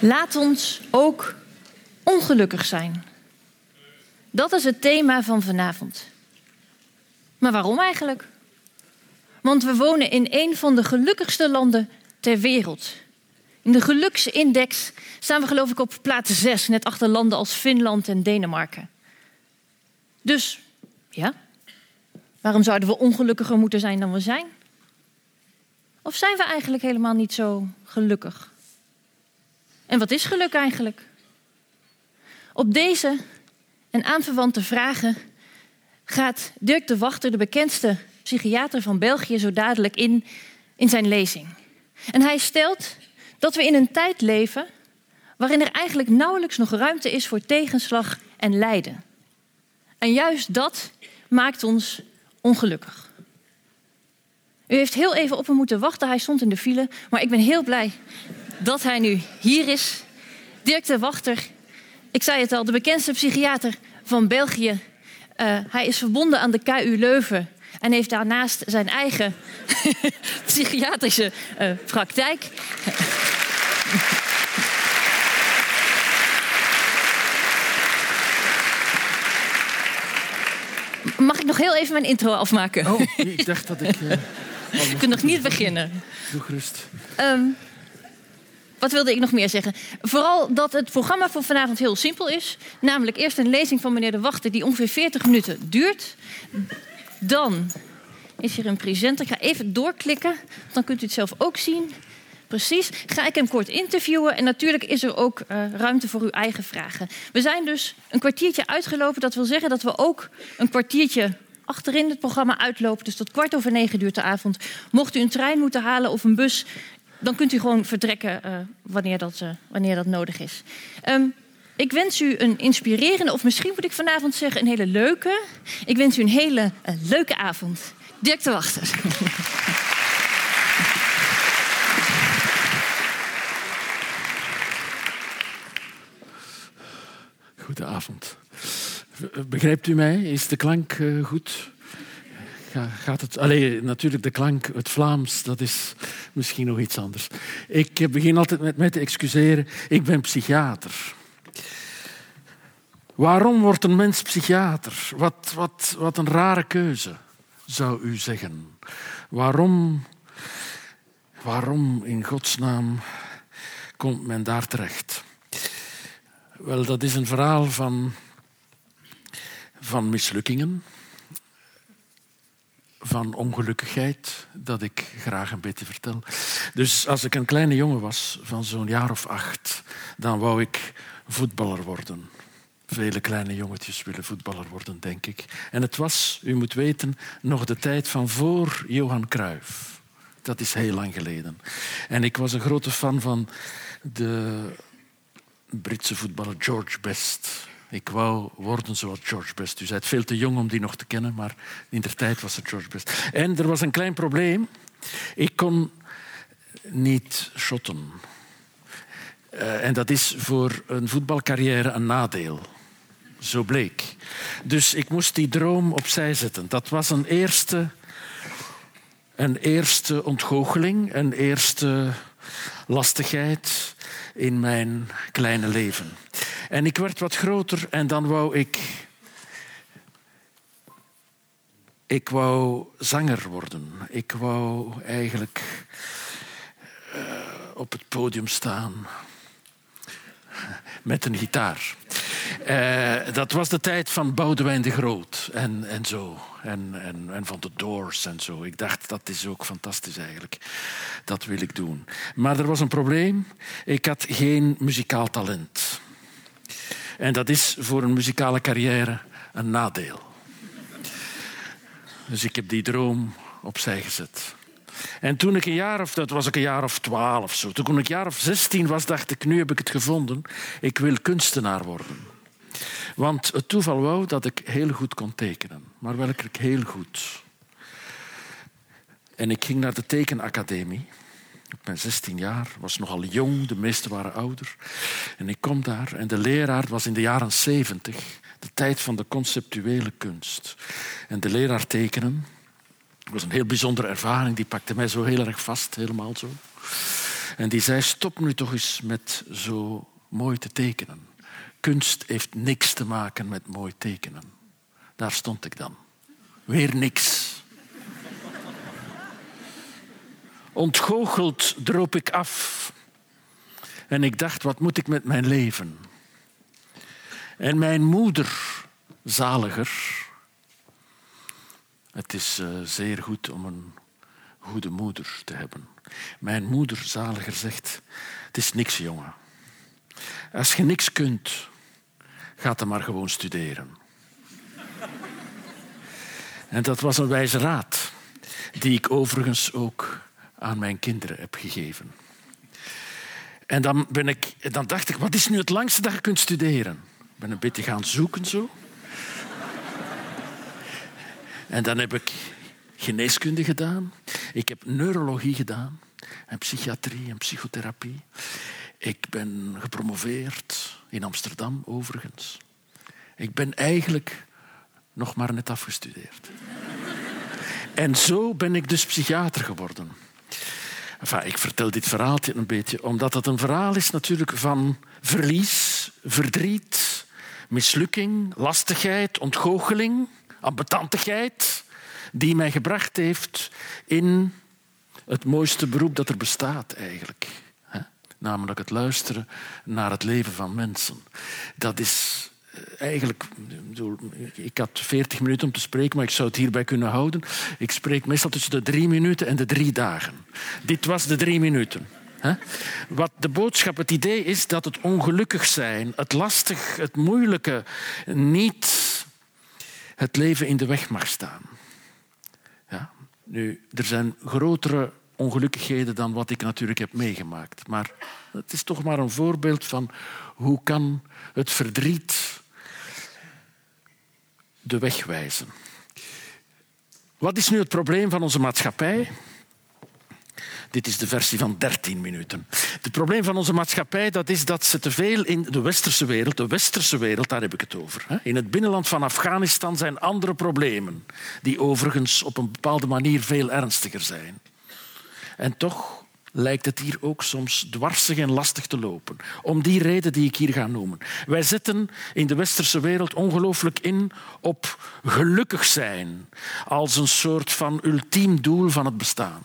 Laat ons ook ongelukkig zijn. Dat is het thema van vanavond. Maar waarom eigenlijk? Want we wonen in een van de gelukkigste landen ter wereld. In de geluksindex staan we geloof ik op plaats 6, net achter landen als Finland en Denemarken. Dus ja, waarom zouden we ongelukkiger moeten zijn dan we zijn? Of zijn we eigenlijk helemaal niet zo gelukkig? En wat is geluk eigenlijk? Op deze en aanverwante vragen gaat Dirk de Wachter, de bekendste psychiater van België, zo dadelijk in in zijn lezing. En hij stelt dat we in een tijd leven waarin er eigenlijk nauwelijks nog ruimte is voor tegenslag en lijden. En juist dat maakt ons ongelukkig. U heeft heel even op hem moeten wachten, hij stond in de file, maar ik ben heel blij dat hij nu hier is. Dirk de Wachter, ik zei het al, de bekendste psychiater van België. Uh, hij is verbonden aan de KU Leuven en heeft daarnaast zijn eigen psychiatrische uh, praktijk. Mag ik nog heel even mijn intro afmaken? Oh, ik dacht dat ik. Uh, ik kan nog niet beginnen. Doe gerust. Um, wat wilde ik nog meer zeggen? Vooral dat het programma van vanavond heel simpel is. Namelijk eerst een lezing van meneer De Wachter die ongeveer 40 minuten duurt. Dan is hier een presenter. Ik ga even doorklikken, dan kunt u het zelf ook zien. Precies. Ga ik hem kort interviewen en natuurlijk is er ook uh, ruimte voor uw eigen vragen. We zijn dus een kwartiertje uitgelopen. Dat wil zeggen dat we ook een kwartiertje achterin het programma uitlopen. Dus tot kwart over negen duurt de avond. Mocht u een trein moeten halen of een bus, dan kunt u gewoon vertrekken uh, wanneer, dat, uh, wanneer dat nodig is. Um, ik wens u een inspirerende, of misschien moet ik vanavond zeggen een hele leuke. Ik wens u een hele uh, leuke avond. Dirk de Wachter. Goedenavond. Begrijpt u mij? Is de klank goed? gaat het. Allee, natuurlijk, de klank, het Vlaams, dat is misschien nog iets anders. Ik begin altijd met mij te excuseren. Ik ben psychiater. Waarom wordt een mens psychiater? Wat, wat, wat een rare keuze, zou u zeggen. Waarom, waarom in godsnaam komt men daar terecht? Wel, dat is een verhaal van, van mislukkingen van ongelukkigheid dat ik graag een beetje vertel. Dus als ik een kleine jongen was, van zo'n jaar of acht, dan wou ik voetballer worden. Vele kleine jongetjes willen voetballer worden, denk ik. En het was, u moet weten, nog de tijd van voor Johan Cruijff. Dat is heel lang geleden. En ik was een grote fan van de Britse voetballer George Best. Ik wou worden zoals George Best. U bent veel te jong om die nog te kennen, maar in der tijd was het George Best. En er was een klein probleem. Ik kon niet shotten. Uh, en dat is voor een voetbalcarrière een nadeel. Zo bleek. Dus ik moest die droom opzij zetten. Dat was een eerste, een eerste ontgoocheling, een eerste lastigheid in mijn kleine leven. En ik werd wat groter en dan wou ik. Ik wou zanger worden. Ik wou eigenlijk uh, op het podium staan met een gitaar. Uh, dat was de tijd van Boudewijn de Groot en, en zo. En, en, en van de Doors en zo. Ik dacht, dat is ook fantastisch eigenlijk. Dat wil ik doen. Maar er was een probleem. Ik had geen muzikaal talent. En dat is voor een muzikale carrière een nadeel. Dus ik heb die droom opzij gezet. En toen ik een jaar of, dat was ik een jaar of twaalf zo, toen ik een jaar of zestien was, dacht ik, nu heb ik het gevonden. Ik wil kunstenaar worden. Want het toeval wou dat ik heel goed kon tekenen, maar werkelijk heel goed. En ik ging naar de tekenacademie. Ben 16 jaar, was nogal jong, de meesten waren ouder. En ik kom daar en de leraar was in de jaren 70, de tijd van de conceptuele kunst. En de leraar tekenen, was een heel bijzondere ervaring, die pakte mij zo heel erg vast, helemaal zo. En die zei, stop nu toch eens met zo mooi te tekenen. Kunst heeft niks te maken met mooi tekenen. Daar stond ik dan. Weer niks. Ontgoocheld droop ik af. En ik dacht, wat moet ik met mijn leven? En mijn moeder, zaliger. Het is uh, zeer goed om een goede moeder te hebben. Mijn moeder, zaliger, zegt: Het is niks, jongen. Als je niks kunt, ga dan maar gewoon studeren. En dat was een wijze raad, die ik overigens ook aan mijn kinderen heb gegeven. En dan, ben ik, dan dacht ik, wat is nu het langste dat je kunt studeren? Ik ben een beetje gaan zoeken zo. En dan heb ik geneeskunde gedaan. Ik heb neurologie gedaan. En psychiatrie en psychotherapie. Ik ben gepromoveerd in Amsterdam, overigens. Ik ben eigenlijk nog maar net afgestudeerd. En zo ben ik dus psychiater geworden. Ik vertel dit verhaaltje een beetje omdat het een verhaal is natuurlijk van verlies, verdriet, mislukking, lastigheid, ontgoocheling, ambetantigheid, die mij gebracht heeft in het mooiste beroep dat er bestaat eigenlijk. Namelijk het luisteren naar het leven van mensen. Dat is eigenlijk, ik had 40 minuten om te spreken, maar ik zou het hierbij kunnen houden. Ik spreek meestal tussen de drie minuten en de drie dagen. Dit was de drie minuten. Wat de boodschap, het idee is dat het ongelukkig zijn, het lastig, het moeilijke, niet het leven in de weg mag staan. Ja? Nu, er zijn grotere ongelukkigheden dan wat ik natuurlijk heb meegemaakt. Maar het is toch maar een voorbeeld van hoe kan het verdriet de weg wijzen. Wat is nu het probleem van onze maatschappij? Dit is de versie van 13 minuten. Het probleem van onze maatschappij dat is dat ze te veel in de westerse wereld, de westerse wereld, daar heb ik het over. In het binnenland van Afghanistan zijn andere problemen, die overigens op een bepaalde manier veel ernstiger zijn. En toch lijkt het hier ook soms dwarsig en lastig te lopen. Om die reden die ik hier ga noemen. Wij zetten in de westerse wereld ongelooflijk in op gelukkig zijn als een soort van ultiem doel van het bestaan.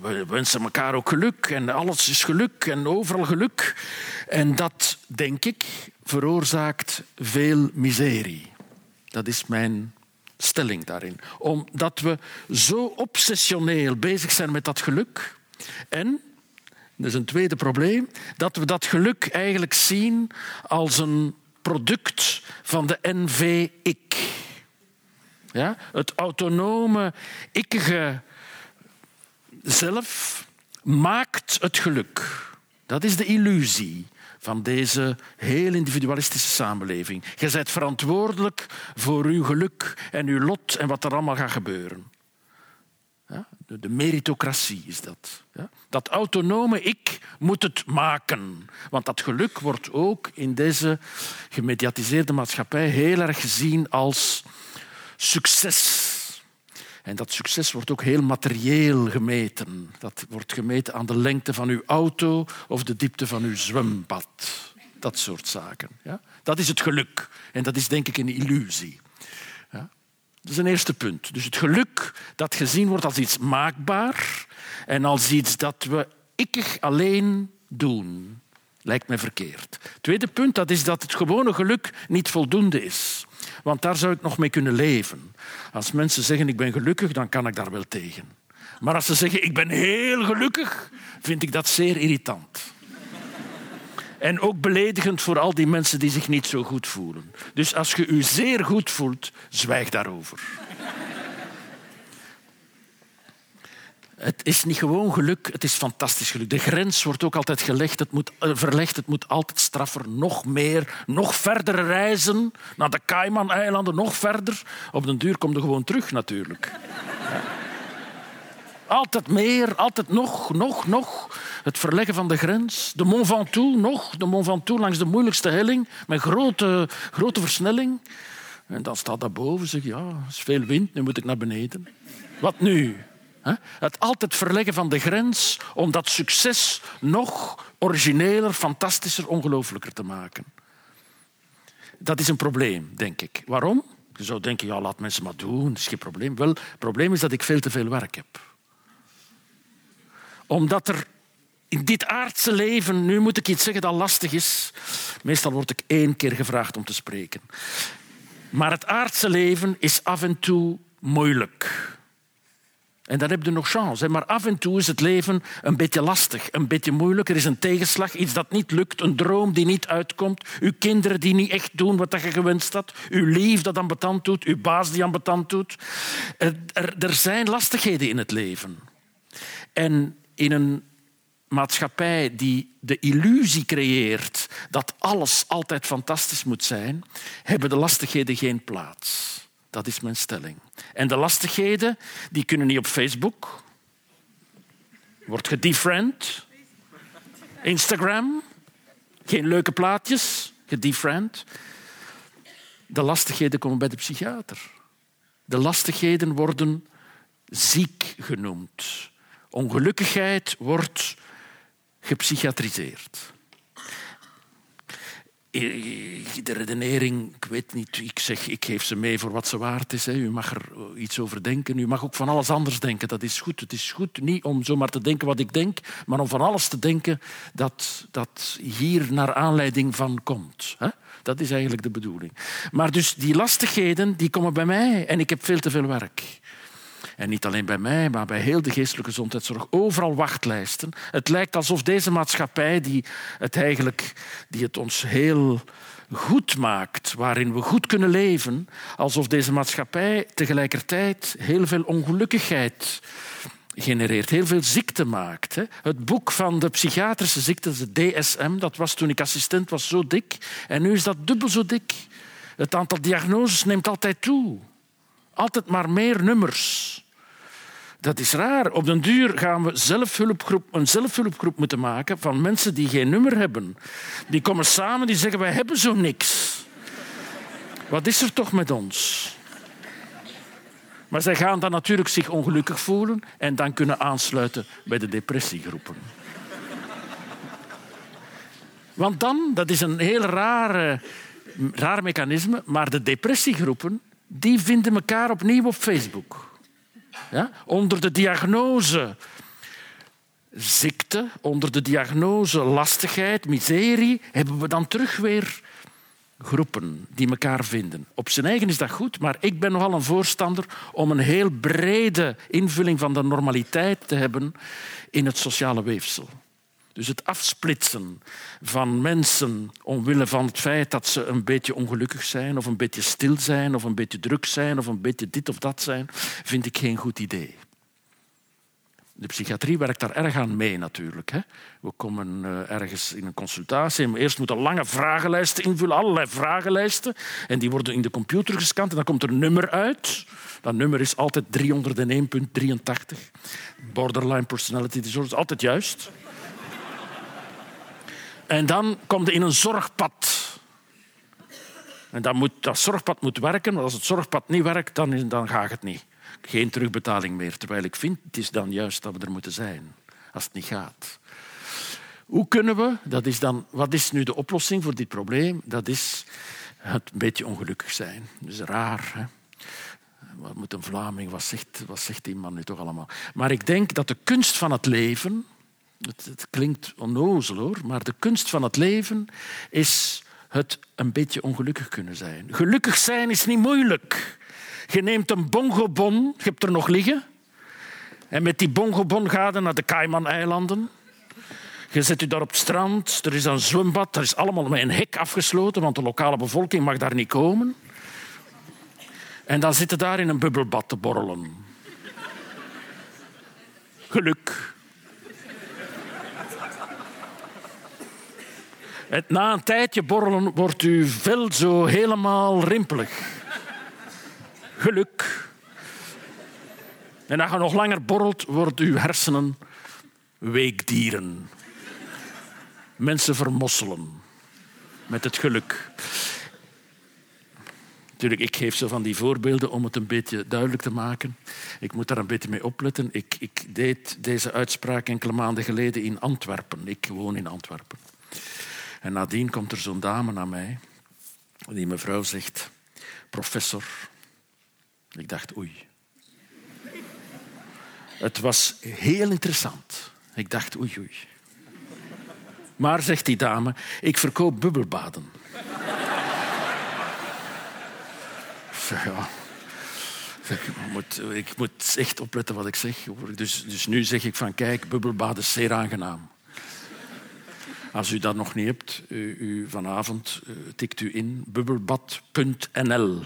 We wensen elkaar ook geluk en alles is geluk en overal geluk. En dat, denk ik, veroorzaakt veel miserie. Dat is mijn stelling daarin. Omdat we zo obsessioneel bezig zijn met dat geluk. En, dat is een tweede probleem, dat we dat geluk eigenlijk zien als een product van de NV-ik. Ja? Het autonome, ikkige zelf maakt het geluk. Dat is de illusie van deze heel individualistische samenleving. Je bent verantwoordelijk voor uw geluk en uw lot en wat er allemaal gaat gebeuren. Ja, de meritocratie is dat. Ja? Dat autonome ik moet het maken. Want dat geluk wordt ook in deze gemediatiseerde maatschappij heel erg gezien als succes. En dat succes wordt ook heel materieel gemeten. Dat wordt gemeten aan de lengte van uw auto of de diepte van uw zwembad. Dat soort zaken. Ja? Dat is het geluk. En dat is denk ik een illusie. Ja? Dat is een eerste punt. Dus het geluk dat gezien wordt als iets maakbaar en als iets dat we ikkig alleen doen, lijkt mij verkeerd. Tweede punt dat is dat het gewone geluk niet voldoende is. Want daar zou ik nog mee kunnen leven. Als mensen zeggen ik ben gelukkig, dan kan ik daar wel tegen. Maar als ze zeggen ik ben heel gelukkig, vind ik dat zeer irritant. En ook beledigend voor al die mensen die zich niet zo goed voelen. Dus als je u zeer goed voelt, zwijg daarover. Het is niet gewoon geluk, het is fantastisch geluk. De grens wordt ook altijd gelegd, het moet, eh, verlegd, het moet altijd straffer. Nog meer, nog verder reizen naar de Cayman-eilanden, nog verder. Op den duur kom je gewoon terug natuurlijk. Altijd meer, altijd nog, nog, nog. Het verleggen van de grens. De Mont Ventoux, nog. De Mont Ventoux langs de moeilijkste helling, met grote, grote versnelling. En dan staat daarboven, zeg ja, er is veel wind, nu moet ik naar beneden. Wat nu? Het altijd verleggen van de grens om dat succes nog origineler, fantastischer, ongelooflijker te maken. Dat is een probleem, denk ik. Waarom? Je zou denken, ja, laat mensen maar doen, dat is geen probleem. Wel, het probleem is dat ik veel te veel werk heb. Omdat er in dit aardse leven, nu moet ik iets zeggen dat lastig is. Meestal word ik één keer gevraagd om te spreken. Maar het aardse leven is af en toe moeilijk. En dan heb je nog chance. Maar af en toe is het leven een beetje lastig, een beetje moeilijk. Er is een tegenslag, iets dat niet lukt, een droom die niet uitkomt, uw kinderen die niet echt doen wat je gewenst had, uw lief dat ambetant doet, uw baas die ambetant doet. Er, er zijn lastigheden in het leven. En in een maatschappij die de illusie creëert dat alles altijd fantastisch moet zijn, hebben de lastigheden geen plaats. Dat is mijn stelling. En de lastigheden die kunnen niet op Facebook. Wordt gedefriend. Instagram. Geen leuke plaatjes. Gedefriend. De lastigheden komen bij de psychiater. De lastigheden worden ziek genoemd. Ongelukkigheid wordt gepsychiatriseerd. De redenering, ik weet niet, ik zeg, ik geef ze mee voor wat ze waard is. U mag er iets over denken. U mag ook van alles anders denken. Dat is goed. Het is goed niet om zomaar te denken wat ik denk, maar om van alles te denken dat, dat hier naar aanleiding van komt. Dat is eigenlijk de bedoeling. Maar dus die lastigheden die komen bij mij en ik heb veel te veel werk. En niet alleen bij mij, maar bij heel de geestelijke gezondheidszorg. Overal wachtlijsten. Het lijkt alsof deze maatschappij, die het, eigenlijk, die het ons heel goed maakt, waarin we goed kunnen leven, alsof deze maatschappij tegelijkertijd heel veel ongelukkigheid genereert, heel veel ziekte maakt. Het boek van de psychiatrische ziekte, de DSM, dat was toen ik assistent was zo dik. En nu is dat dubbel zo dik. Het aantal diagnoses neemt altijd toe. Altijd maar meer nummers. Dat is raar. Op den duur gaan we zelfhulpgroep, een zelfhulpgroep moeten maken van mensen die geen nummer hebben. Die komen samen die zeggen, wij hebben zo niks. Wat is er toch met ons? Maar zij gaan dan natuurlijk zich ongelukkig voelen en dan kunnen aansluiten bij de depressiegroepen. Want dan, dat is een heel raar, raar mechanisme, maar de depressiegroepen die vinden elkaar opnieuw op Facebook. Ja? Onder de diagnose ziekte, onder de diagnose lastigheid, miserie, hebben we dan terug weer groepen die elkaar vinden. Op zijn eigen is dat goed, maar ik ben nogal een voorstander om een heel brede invulling van de normaliteit te hebben in het sociale weefsel. Dus het afsplitsen van mensen omwille van het feit dat ze een beetje ongelukkig zijn, of een beetje stil zijn, of een beetje druk zijn, of een beetje dit of dat zijn, vind ik geen goed idee. De psychiatrie werkt daar erg aan mee natuurlijk. Hè. We komen eh, ergens in een consultatie en eerst moeten lange vragenlijsten invullen, allerlei vragenlijsten. En die worden in de computer gescand en dan komt er een nummer uit. Dat nummer is altijd 301.83. Borderline personality disorder, altijd juist. En dan komt je in een zorgpad. En dan moet, dat zorgpad moet werken, want als het zorgpad niet werkt, dan, dan gaat het niet. Geen terugbetaling meer. Terwijl ik vind, het is dan juist dat we er moeten zijn, als het niet gaat. Hoe kunnen we, dat is dan, wat is nu de oplossing voor dit probleem? Dat is het een beetje ongelukkig zijn. Dat is raar. Hè? Wat moet een Vlaming, wat zegt, wat zegt die man nu toch allemaal? Maar ik denk dat de kunst van het leven, het, het klinkt onnozel hoor, maar de kunst van het leven is het een beetje ongelukkig kunnen zijn. Gelukkig zijn is niet moeilijk. Je neemt een bongobon, je hebt er nog liggen. En met die bongobon ga je naar de Cayman-eilanden. Je zet je daar op het strand, er is een zwembad, er is allemaal met een hek afgesloten, want de lokale bevolking mag daar niet komen. En dan zit je daar in een bubbelbad te borrelen. Geluk. Na een tijdje borrelen wordt uw vel zo helemaal rimpelig. Geluk. En als je nog langer borrelt, worden uw hersenen weekdieren. Mensen vermosselen met het geluk. Natuurlijk, ik geef zo van die voorbeelden om het een beetje duidelijk te maken. Ik moet daar een beetje mee opletten. Ik, ik deed deze uitspraak enkele maanden geleden in Antwerpen. Ik woon in Antwerpen. En nadien komt er zo'n dame naar mij. Die mevrouw zegt, professor. Ik dacht, oei. Het was heel interessant. Ik dacht, oei, oei. Maar, zegt die dame, ik verkoop bubbelbaden. ja. Ik moet, ik moet echt opletten wat ik zeg. Dus, dus nu zeg ik van kijk, bubbelbaden is zeer aangenaam. Als u dat nog niet hebt, u, u vanavond uh, tikt u in bubbelbad.nl.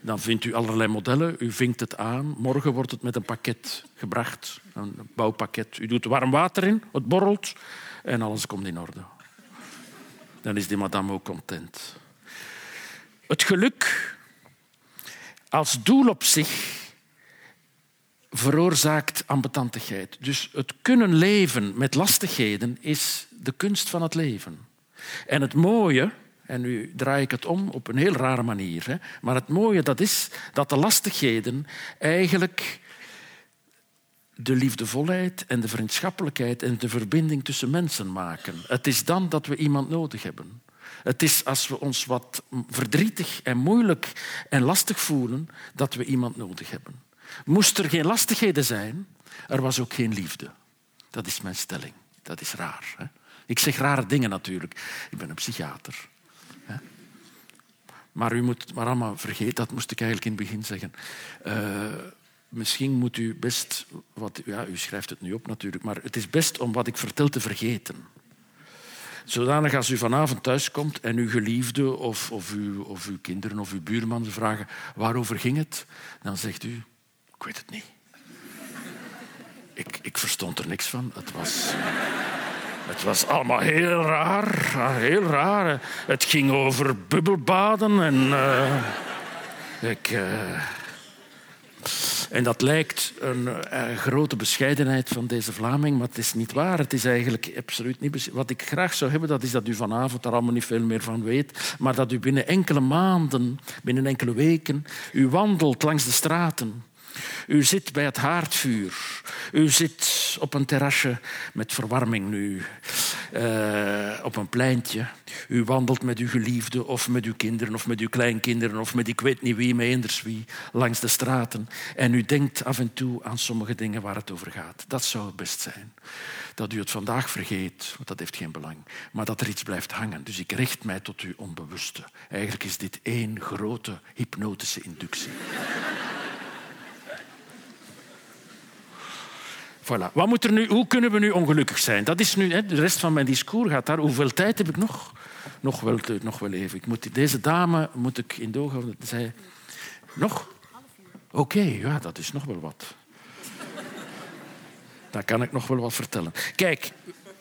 Dan vindt u allerlei modellen, u vinkt het aan. Morgen wordt het met een pakket gebracht, een bouwpakket. U doet warm water in, het borrelt en alles komt in orde. Dan is die madame ook content. Het geluk als doel op zich veroorzaakt ambetantigheid. Dus het kunnen leven met lastigheden is de kunst van het leven. En het mooie, en nu draai ik het om op een heel rare manier, hè, maar het mooie dat is dat de lastigheden eigenlijk de liefdevolheid en de vriendschappelijkheid en de verbinding tussen mensen maken. Het is dan dat we iemand nodig hebben. Het is als we ons wat verdrietig en moeilijk en lastig voelen, dat we iemand nodig hebben. Moest er geen lastigheden zijn, er was ook geen liefde. Dat is mijn stelling. Dat is raar. Hè? Ik zeg rare dingen natuurlijk. Ik ben een psychiater. Maar u moet maar allemaal vergeten, dat moest ik eigenlijk in het begin zeggen. Uh, misschien moet u best, wat, ja, u schrijft het nu op natuurlijk, maar het is best om wat ik vertel te vergeten. Zodanig als u vanavond thuiskomt en uw geliefde of, of, uw, of uw kinderen of uw buurman vragen waarover ging het, dan zegt u, ik weet het niet. Ik, ik verstond er niks van. Het was, het was allemaal heel raar. Heel raar. Het ging over bubbelbaden en... Uh, ik... Uh, en dat lijkt een, een, grote bescheidenheid van deze Vlaming, maar het is niet waar. Het is eigenlijk absoluut niet. Wat ik graag zou hebben, dat is dat u vanavond daar allemaal niet veel meer van weet, maar dat u binnen enkele maanden, binnen enkele weken, u wandelt langs de straten u zit bij het haardvuur. U zit op een terrasje met verwarming nu. Uh, op een pleintje. U wandelt met uw geliefde of met uw kinderen of met uw kleinkinderen of met ik weet niet wie, met eenders wie, langs de straten. En u denkt af en toe aan sommige dingen waar het over gaat. Dat zou het best zijn. Dat u het vandaag vergeet, want dat heeft geen belang. Maar dat er iets blijft hangen. Dus ik richt mij tot uw onbewuste. Eigenlijk is dit één grote hypnotische inductie. Voilà. Wat moet er nu, hoe kunnen we nu ongelukkig zijn? Dat is nu, hè, de rest van mijn discours gaat daar. Hoeveel tijd heb ik nog? Nog wel, nog wel even. Ik moet, deze dame moet ik in doog houden. Nog? Oké, ja, dat is nog wel wat. Daar kan ik nog wel wat vertellen. Kijk,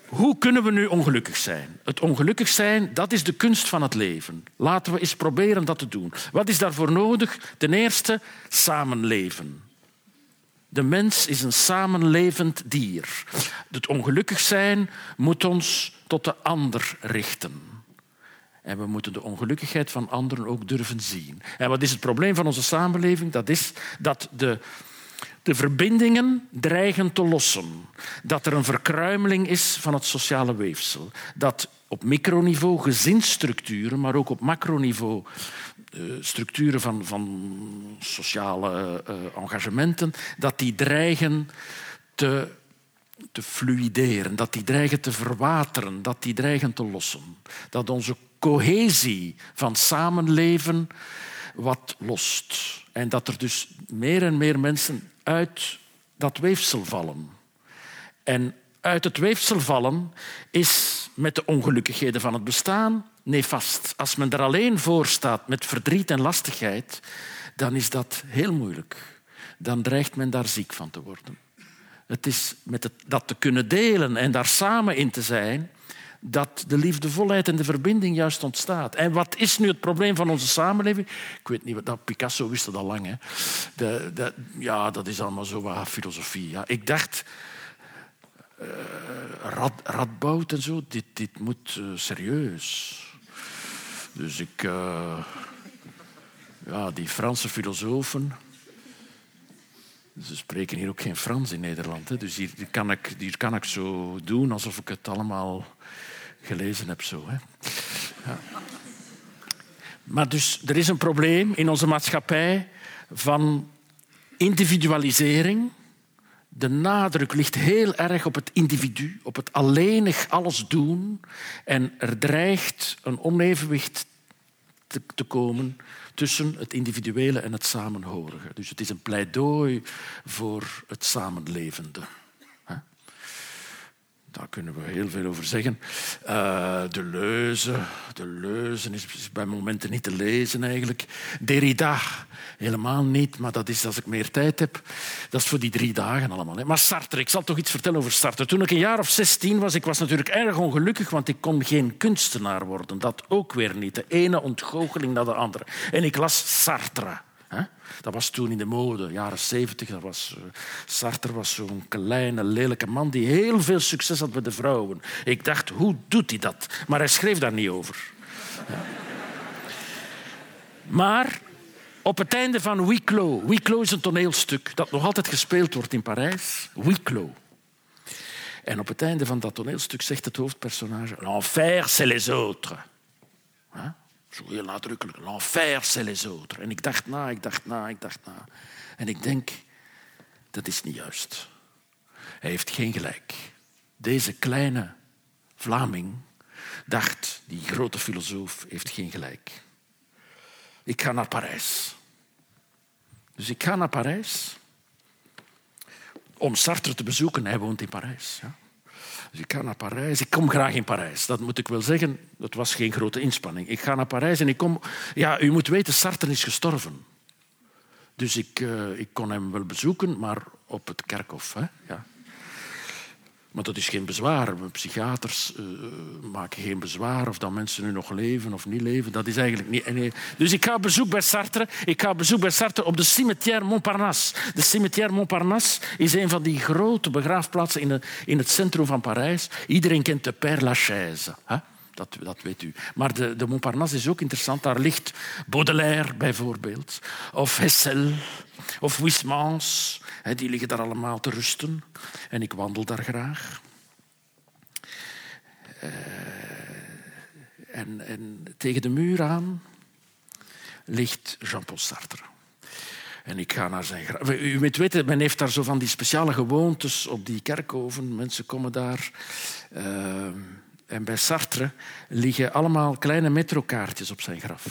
hoe kunnen we nu ongelukkig zijn? Het ongelukkig zijn, dat is de kunst van het leven. Laten we eens proberen dat te doen. Wat is daarvoor nodig? Ten eerste, samenleven. De mens is een samenlevend dier. Het ongelukkig zijn moet ons tot de ander richten. En we moeten de ongelukkigheid van anderen ook durven zien. En wat is het probleem van onze samenleving? Dat is dat de, de verbindingen dreigen te lossen. Dat er een verkruimeling is van het sociale weefsel. Dat op microniveau gezinsstructuren, maar ook op macroniveau structuren van, van sociale uh, engagementen, dat die dreigen te, te fluideren, dat die dreigen te verwateren, dat die dreigen te lossen. Dat onze cohesie van samenleven wat lost. En dat er dus meer en meer mensen uit dat weefsel vallen. En uit het weefsel vallen is met de ongelukkigheden van het bestaan nefast. Als men er alleen voor staat met verdriet en lastigheid, dan is dat heel moeilijk. Dan dreigt men daar ziek van te worden. Het is met het, dat te kunnen delen en daar samen in te zijn, dat de liefdevolheid en de verbinding juist ontstaat. En wat is nu het probleem van onze samenleving? Ik weet niet, dat Picasso wist het al lang. Hè. De, ja, dat is allemaal zo wat filosofie. Ja. Ik dacht, uh, rad, radboud en zo, dit, dit moet uh, serieus. Dus ik, uh, ja, die Franse filosofen. Ze spreken hier ook geen Frans in Nederland. Dus hier kan, ik, hier kan ik zo doen alsof ik het allemaal gelezen heb. Zo, hè. Ja. Maar dus, er is een probleem in onze maatschappij van individualisering. De nadruk ligt heel erg op het individu, op het alleenig alles doen. En er dreigt een onevenwicht te, te komen tussen het individuele en het samenhorige. Dus het is een pleidooi voor het samenlevende. Daar kunnen we heel veel over zeggen. Uh, de leuze, de leuze is bij momenten niet te lezen eigenlijk. Derrida, helemaal niet, maar dat is als ik meer tijd heb. Dat is voor die drie dagen allemaal. Hè. Maar Sartre, ik zal toch iets vertellen over Sartre. Toen ik een jaar of zestien was, ik was natuurlijk erg ongelukkig, want ik kon geen kunstenaar worden. Dat ook weer niet. De ene ontgoocheling naar de andere. En ik las Sartre. Dat was toen in de mode, jaren zeventig. Was, uh, Sartre was zo'n kleine, lelijke man die heel veel succes had bij de vrouwen. Ik dacht, hoe doet hij dat? Maar hij schreef daar niet over. Maar op het einde van. Huis Clos is een toneelstuk dat nog altijd gespeeld wordt in Parijs. Clos. En op het einde van dat toneelstuk zegt het hoofdpersonage... L'enfer, c'est les autres. Heel nadrukkelijk. L'enfer, c'est les autres. En ik dacht na, ik dacht na, ik dacht na. En ik denk, dat is niet juist. Hij heeft geen gelijk. Deze kleine Vlaming dacht, die grote filosoof heeft geen gelijk. Ik ga naar Parijs. Dus ik ga naar Parijs om Sartre te bezoeken. Hij woont in Parijs. Ja. Dus ik ga naar Parijs. Ik kom graag in Parijs. Dat moet ik wel zeggen. Dat was geen grote inspanning. Ik ga naar Parijs en ik kom... Ja, u moet weten, Sartre is gestorven. Dus ik, uh, ik kon hem wel bezoeken, maar op het kerkhof. Hè? Ja. Maar dat is geen bezwaar. Psychiaters uh, maken geen bezwaar of dat mensen nu nog leven of niet leven. Dat is eigenlijk niet. Dus ik ga bezoek bij Sartre. Ik ga bezoek bij Sartre op de cimetière Montparnasse. De cimetière Montparnasse is een van die grote begraafplaatsen in, in het centrum van Parijs. Iedereen kent de Père Lachaise. Hè? Dat, dat, weet u. Maar de, de, Montparnasse is ook interessant. Daar ligt Baudelaire bijvoorbeeld. Of Hessel. Of Huysmans. Die liggen daar allemaal te rusten. En ik wandel daar graag. Uh, en, en, tegen de muur aan ligt Jean-Paul Sartre. En ik ga naar zijn graf. U moet weten, men heeft daar zo van die speciale gewoontes op die kerkhoven. Mensen komen daar. Uh, en bij Sartre liggen allemaal kleine metrokaartjes op zijn graf.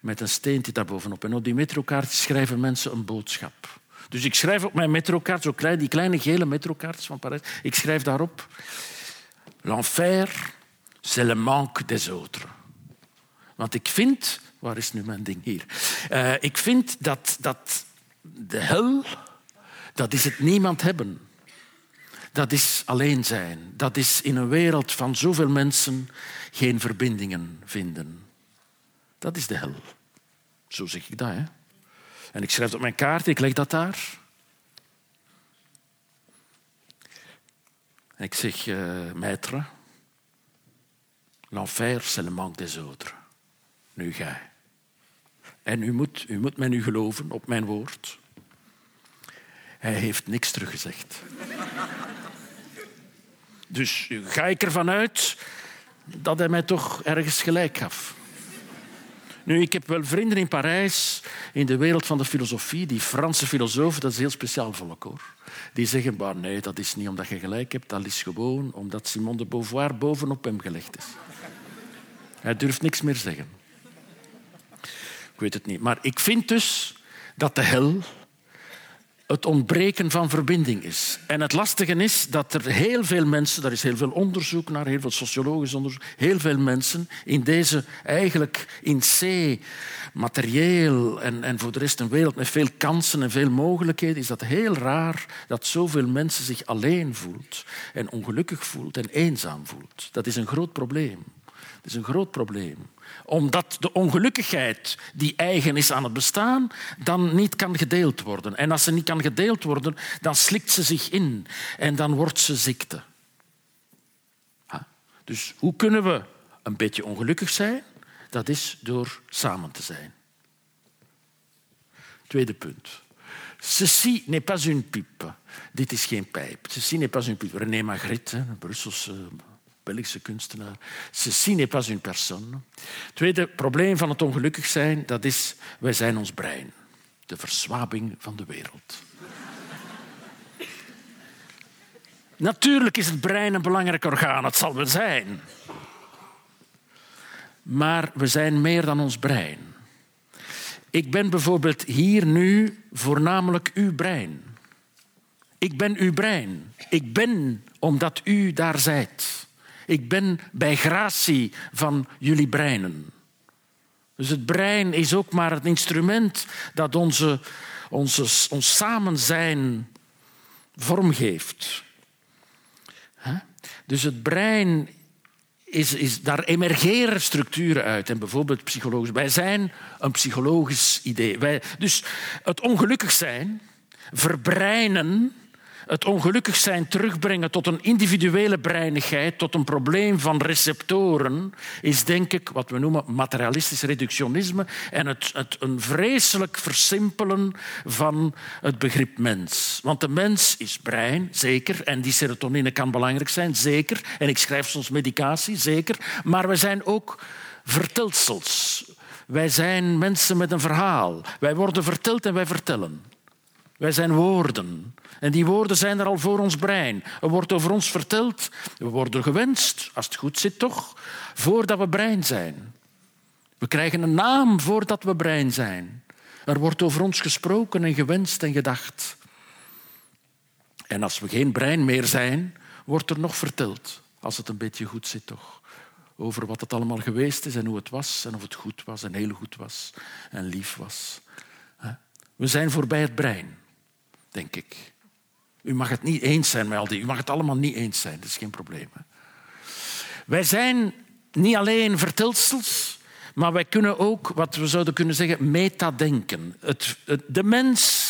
Met een steentje daarbovenop. En op die metrokaartjes schrijven mensen een boodschap. Dus ik schrijf op mijn metrokaart, zo klein, die kleine gele metrokaartjes van Parijs, ik schrijf daarop... L'enfer, c'est le manque des autres. Want ik vind... Waar is nu mijn ding? Hier. Uh, ik vind dat, dat de hel, dat is het niemand hebben dat is alleen zijn. Dat is in een wereld van zoveel mensen geen verbindingen vinden. Dat is de hel. Zo zeg ik dat. Hè? En ik schrijf op mijn kaart, ik leg dat daar. En ik zeg, uh, maître, l'enfer, c'est le manque des autres. Nu ga En u moet, u moet mij nu geloven op mijn woord. Hij heeft niks teruggezegd. Dus ga ik ervan uit dat hij mij toch ergens gelijk gaf. Nu, ik heb wel vrienden in Parijs, in de wereld van de filosofie, die Franse filosofen, dat is heel speciaal volk hoor. Die zeggen, maar nee, dat is niet omdat je gelijk hebt, dat is gewoon omdat Simone de Beauvoir bovenop hem gelegd is. Hij durft niks meer zeggen. Ik weet het niet. Maar ik vind dus dat de hel het ontbreken van verbinding is. En het lastige is dat er heel veel mensen, daar is heel veel onderzoek naar, heel veel sociologisch onderzoek, heel veel mensen in deze eigenlijk in C, materieel en, en voor de rest een wereld met veel kansen en veel mogelijkheden, is dat heel raar dat zoveel mensen zich alleen voelt en ongelukkig voelt en eenzaam voelt. Dat is een groot probleem. Dat is een groot probleem omdat de ongelukkigheid die eigen is aan het bestaan, dan niet kan gedeeld worden. En als ze niet kan gedeeld worden, dan slikt ze zich in en dan wordt ze ziekte. Dus hoe kunnen we een beetje ongelukkig zijn? Dat is door samen te zijn. Tweede punt. Ceci n'est pas une pipe. Dit is geen pijp. Ceci n'est pas une pipe. René Magritte, een Brusselse Belgische kunstenaar. Pas une personne. Tweede probleem van het ongelukkig zijn, dat is, wij zijn ons brein. De verzwabing van de wereld. Natuurlijk is het brein een belangrijk orgaan, het zal wel zijn. Maar we zijn meer dan ons brein. Ik ben bijvoorbeeld hier nu voornamelijk uw brein. Ik ben uw brein. Ik ben omdat u daar zijt. Ik ben bij gratie van jullie breinen. Dus het brein is ook maar het instrument dat onze, onze, ons samen zijn vormgeeft. Dus het brein is, is, daar emergeren structuren uit. En bijvoorbeeld psychologisch. Wij zijn een psychologisch idee. Wij, dus het ongelukkig zijn, verbreinen, het ongelukkig zijn terugbrengen tot een individuele breinigheid, tot een probleem van receptoren, is denk ik wat we noemen materialistisch reductionisme en het, het een vreselijk versimpelen van het begrip mens. Want de mens is brein, zeker, en die serotonine kan belangrijk zijn, zeker, en ik schrijf soms medicatie, zeker, maar we zijn ook vertelsels. Wij zijn mensen met een verhaal. Wij worden verteld en wij vertellen. Wij zijn woorden. En die woorden zijn er al voor ons brein. Er wordt over ons verteld. We worden gewenst, als het goed zit toch, voordat we brein zijn. We krijgen een naam voordat we brein zijn. Er wordt over ons gesproken en gewenst en gedacht. En als we geen brein meer zijn, wordt er nog verteld, als het een beetje goed zit toch, over wat het allemaal geweest is en hoe het was en of het goed was en heel goed was en lief was. We zijn voorbij het brein denk ik. U mag het niet eens zijn met al die. U mag het allemaal niet eens zijn, dat is geen probleem. Wij zijn niet alleen vertelsels, maar wij kunnen ook, wat we zouden kunnen zeggen, metadenken. Het, het, de mens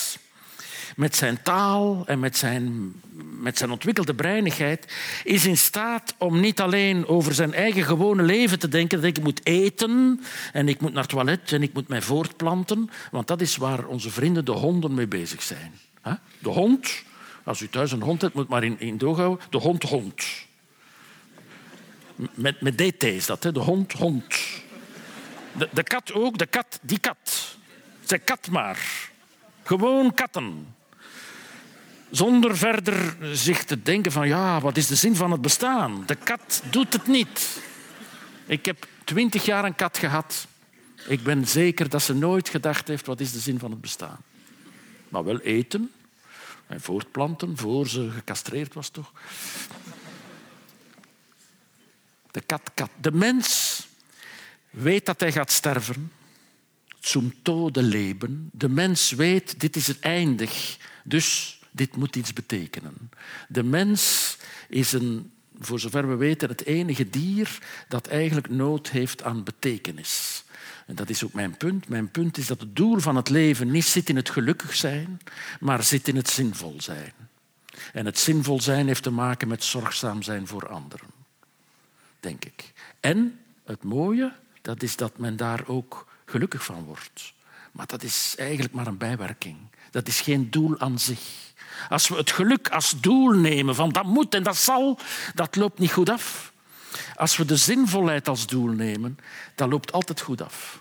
met zijn taal en met zijn, met zijn ontwikkelde breinigheid is in staat om niet alleen over zijn eigen gewone leven te denken, dat ik moet eten en ik moet naar het toilet en ik moet mij voortplanten, want dat is waar onze vrienden de honden mee bezig zijn. De hond, als u thuis een hond hebt, moet maar in, in houden. De hond, hond. Met, met DT is dat, hè? de hond, hond. De, de kat ook, de kat, die kat. Zeg kat maar. Gewoon katten. Zonder verder zich te denken van, ja, wat is de zin van het bestaan? De kat doet het niet. Ik heb twintig jaar een kat gehad. Ik ben zeker dat ze nooit gedacht heeft, wat is de zin van het bestaan? Maar wel eten, en voortplanten voor ze gecastreerd was, toch? De kat, kat. De mens weet dat hij gaat sterven. Zum tode leven. De mens weet, dit is het eindig. Dus dit moet iets betekenen. De mens is een, voor zover we weten, het enige dier dat eigenlijk nood heeft aan betekenis. En dat is ook mijn punt. Mijn punt is dat het doel van het leven niet zit in het gelukkig zijn, maar zit in het zinvol zijn. En het zinvol zijn heeft te maken met zorgzaam zijn voor anderen. Denk ik. En het mooie, dat is dat men daar ook gelukkig van wordt. Maar dat is eigenlijk maar een bijwerking. Dat is geen doel aan zich. Als we het geluk als doel nemen, van dat moet en dat zal, dat loopt niet goed af. Als we de zinvolheid als doel nemen, dat loopt altijd goed af.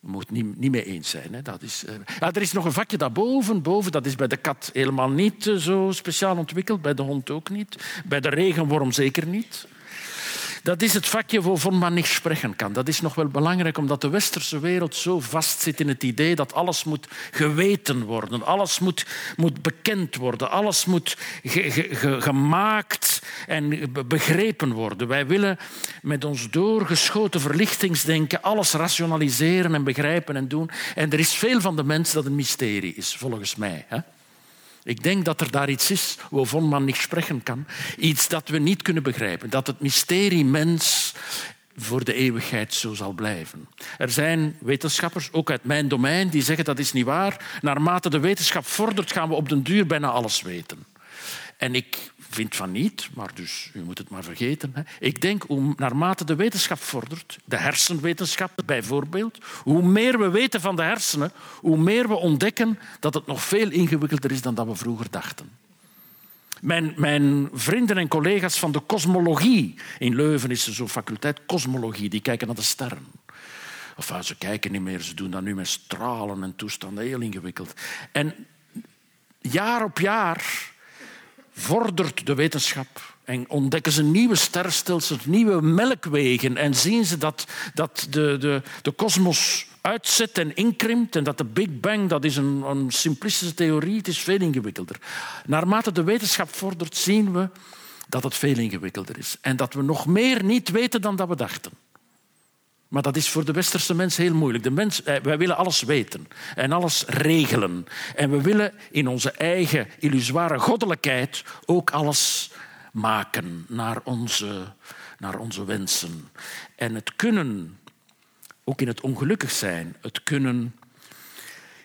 We moeten het niet, niet mee eens zijn. Hè. Dat is, uh... er is nog een vakje daarboven. Boven, dat is bij de kat helemaal niet uh, zo speciaal ontwikkeld. Bij de hond ook niet. Bij de regenworm zeker niet. Dat is het vakje waarvan man niet spreken kan. Dat is nog wel belangrijk, omdat de westerse wereld zo vast zit in het idee dat alles moet geweten worden, alles moet, moet bekend worden, alles moet gemaakt en begrepen worden. Wij willen met ons doorgeschoten verlichtingsdenken alles rationaliseren en begrijpen en doen. En er is veel van de mens dat een mysterie is, volgens mij. Hè? Ik denk dat er daar iets is waarvan man niet spreken kan. Iets dat we niet kunnen begrijpen. Dat het mysterie mens voor de eeuwigheid zo zal blijven. Er zijn wetenschappers, ook uit mijn domein, die zeggen dat is niet waar. Naarmate de wetenschap vordert, gaan we op den duur bijna alles weten. En ik vind van niet, maar dus u moet het maar vergeten. Hè. Ik denk, hoe naarmate de wetenschap vordert, de hersenwetenschap bijvoorbeeld, hoe meer we weten van de hersenen, hoe meer we ontdekken dat het nog veel ingewikkelder is dan dat we vroeger dachten. Mijn, mijn, vrienden en collega's van de kosmologie. In Leuven is er zo'n faculteit kosmologie, die kijken naar de sterren. Of ze kijken niet meer, ze doen dat nu met stralen en toestanden, heel ingewikkeld. En jaar op jaar vordert de wetenschap en ontdekken ze nieuwe sterrenstelsels, nieuwe melkwegen en zien ze dat, dat de, de, de kosmos uitzet en inkrimpt en dat de Big Bang, dat is een, een simplistische theorie, het is veel ingewikkelder. Naarmate de wetenschap vordert, zien we dat het veel ingewikkelder is en dat we nog meer niet weten dan dat we dachten. Maar dat is voor de westerse mens heel moeilijk. De mens, eh, wij willen alles weten en alles regelen. En we willen in onze eigen illusoire goddelijkheid ook alles maken naar onze, naar onze wensen. En het kunnen, ook in het ongelukkig zijn, het kunnen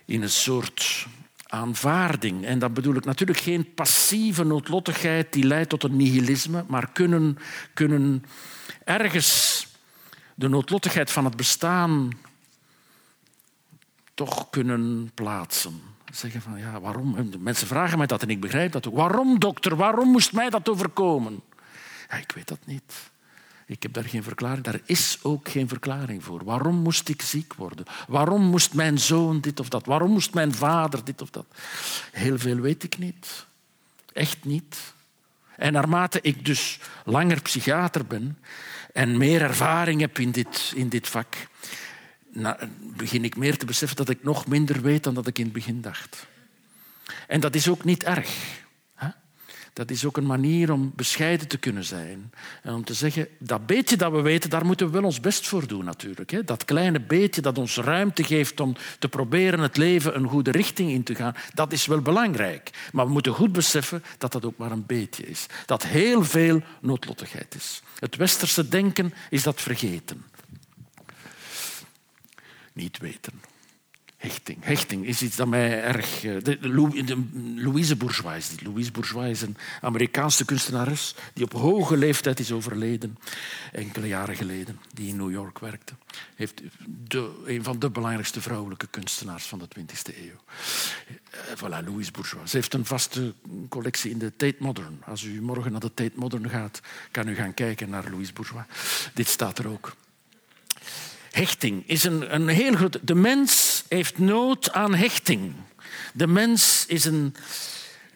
in een soort aanvaarding. En dat bedoel ik natuurlijk geen passieve noodlottigheid die leidt tot een nihilisme, maar kunnen, kunnen ergens de noodlottigheid van het bestaan toch kunnen plaatsen. Zeggen van ja, waarom? mensen vragen mij dat en ik begrijp dat ook. Waarom, dokter? Waarom moest mij dat overkomen? Ja, ik weet dat niet. Ik heb daar geen verklaring. Daar is ook geen verklaring voor. Waarom moest ik ziek worden? Waarom moest mijn zoon dit of dat? Waarom moest mijn vader dit of dat? Heel veel weet ik niet. Echt niet. En naarmate ik dus langer psychiater ben, en meer ervaring heb in dit, in dit vak, begin ik meer te beseffen dat ik nog minder weet dan dat ik in het begin dacht. En dat is ook niet erg. Dat is ook een manier om bescheiden te kunnen zijn. En om te zeggen, dat beetje dat we weten, daar moeten we wel ons best voor doen natuurlijk. Dat kleine beetje dat ons ruimte geeft om te proberen het leven een goede richting in te gaan, dat is wel belangrijk. Maar we moeten goed beseffen dat dat ook maar een beetje is. Dat heel veel noodlottigheid is. Het westerse denken is dat vergeten. Niet weten. Hechting. Hechting is iets dat mij erg... Eh, Louise Bourgeois is dit. Louise Bourgeois is een Amerikaanse kunstenares die op hoge leeftijd is overleden, enkele jaren geleden, die in New York werkte. Heeft een van de belangrijkste vrouwelijke kunstenaars van de 20e eeuw. Eh, voilà, Louise Bourgeois. Ze heeft een vaste collectie in de Tate Modern. Als u morgen naar de Tate Modern gaat, kan u gaan kijken naar Louise Bourgeois. Dit staat er ook. Hechting is een, een heel groot... De mens heeft nood aan hechting. De mens is een,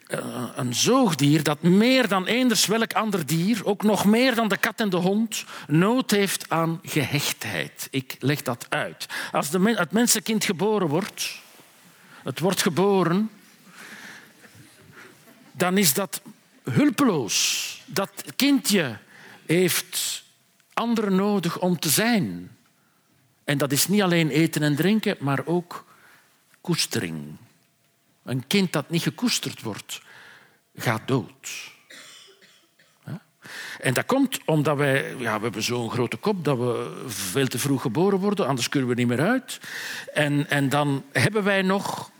uh, een zoogdier dat meer dan eenders welk ander dier, ook nog meer dan de kat en de hond, nood heeft aan gehechtheid. Ik leg dat uit. Als de, het mensenkind geboren wordt, het wordt geboren, dan is dat hulpeloos. Dat kindje heeft anderen nodig om te zijn. En dat is niet alleen eten en drinken, maar ook koestering. Een kind dat niet gekoesterd wordt, gaat dood. En dat komt omdat wij, ja, we hebben zo'n grote kop dat we veel te vroeg geboren worden, anders kunnen we niet meer uit. En, en dan hebben wij nog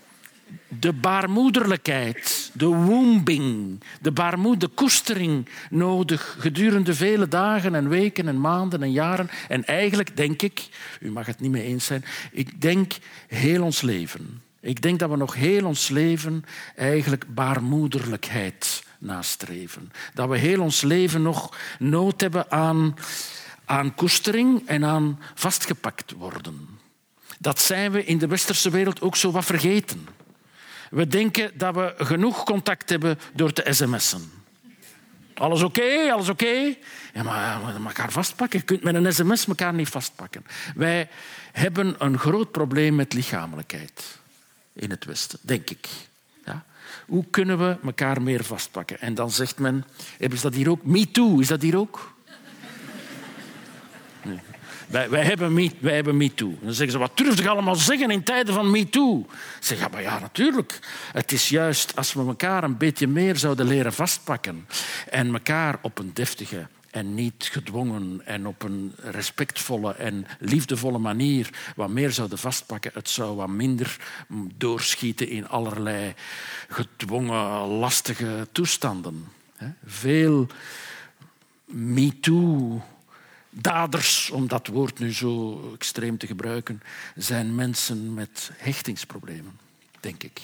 de baarmoederlijkheid, de wombing, de baarmoed, de koestering nodig gedurende vele dagen en weken en maanden en jaren. En eigenlijk denk ik, u mag het niet mee eens zijn, ik denk heel ons leven. Ik denk dat we nog heel ons leven eigenlijk baarmoederlijkheid nastreven. Dat we heel ons leven nog nood hebben aan, aan koestering en aan vastgepakt worden. Dat zijn we in de westerse wereld ook zo wat vergeten. We denken dat we genoeg contact hebben door te sms'en. Alles oké, alles oké. Ja, maar elkaar vastpakken. Je kunt met een sms elkaar niet vastpakken. Wij hebben een groot probleem met lichamelijkheid in het Westen, denk ik. Ja? Hoe kunnen we elkaar meer vastpakken? En dan zegt men, is dat hier ook? Me too, is dat hier ook? Wij, hebben me, wij hebben. Dan zeggen ze, wat durf je allemaal zeggen in tijden van MeToo? Ik zeg, ja, maar ja, natuurlijk. Het is juist als we elkaar een beetje meer zouden leren vastpakken en elkaar op een deftige en niet gedwongen en op een respectvolle en liefdevolle manier wat meer zouden vastpakken. Het zou wat minder doorschieten in allerlei gedwongen, lastige toestanden. Veel MeToo daders, om dat woord nu zo extreem te gebruiken, zijn mensen met hechtingsproblemen, denk ik.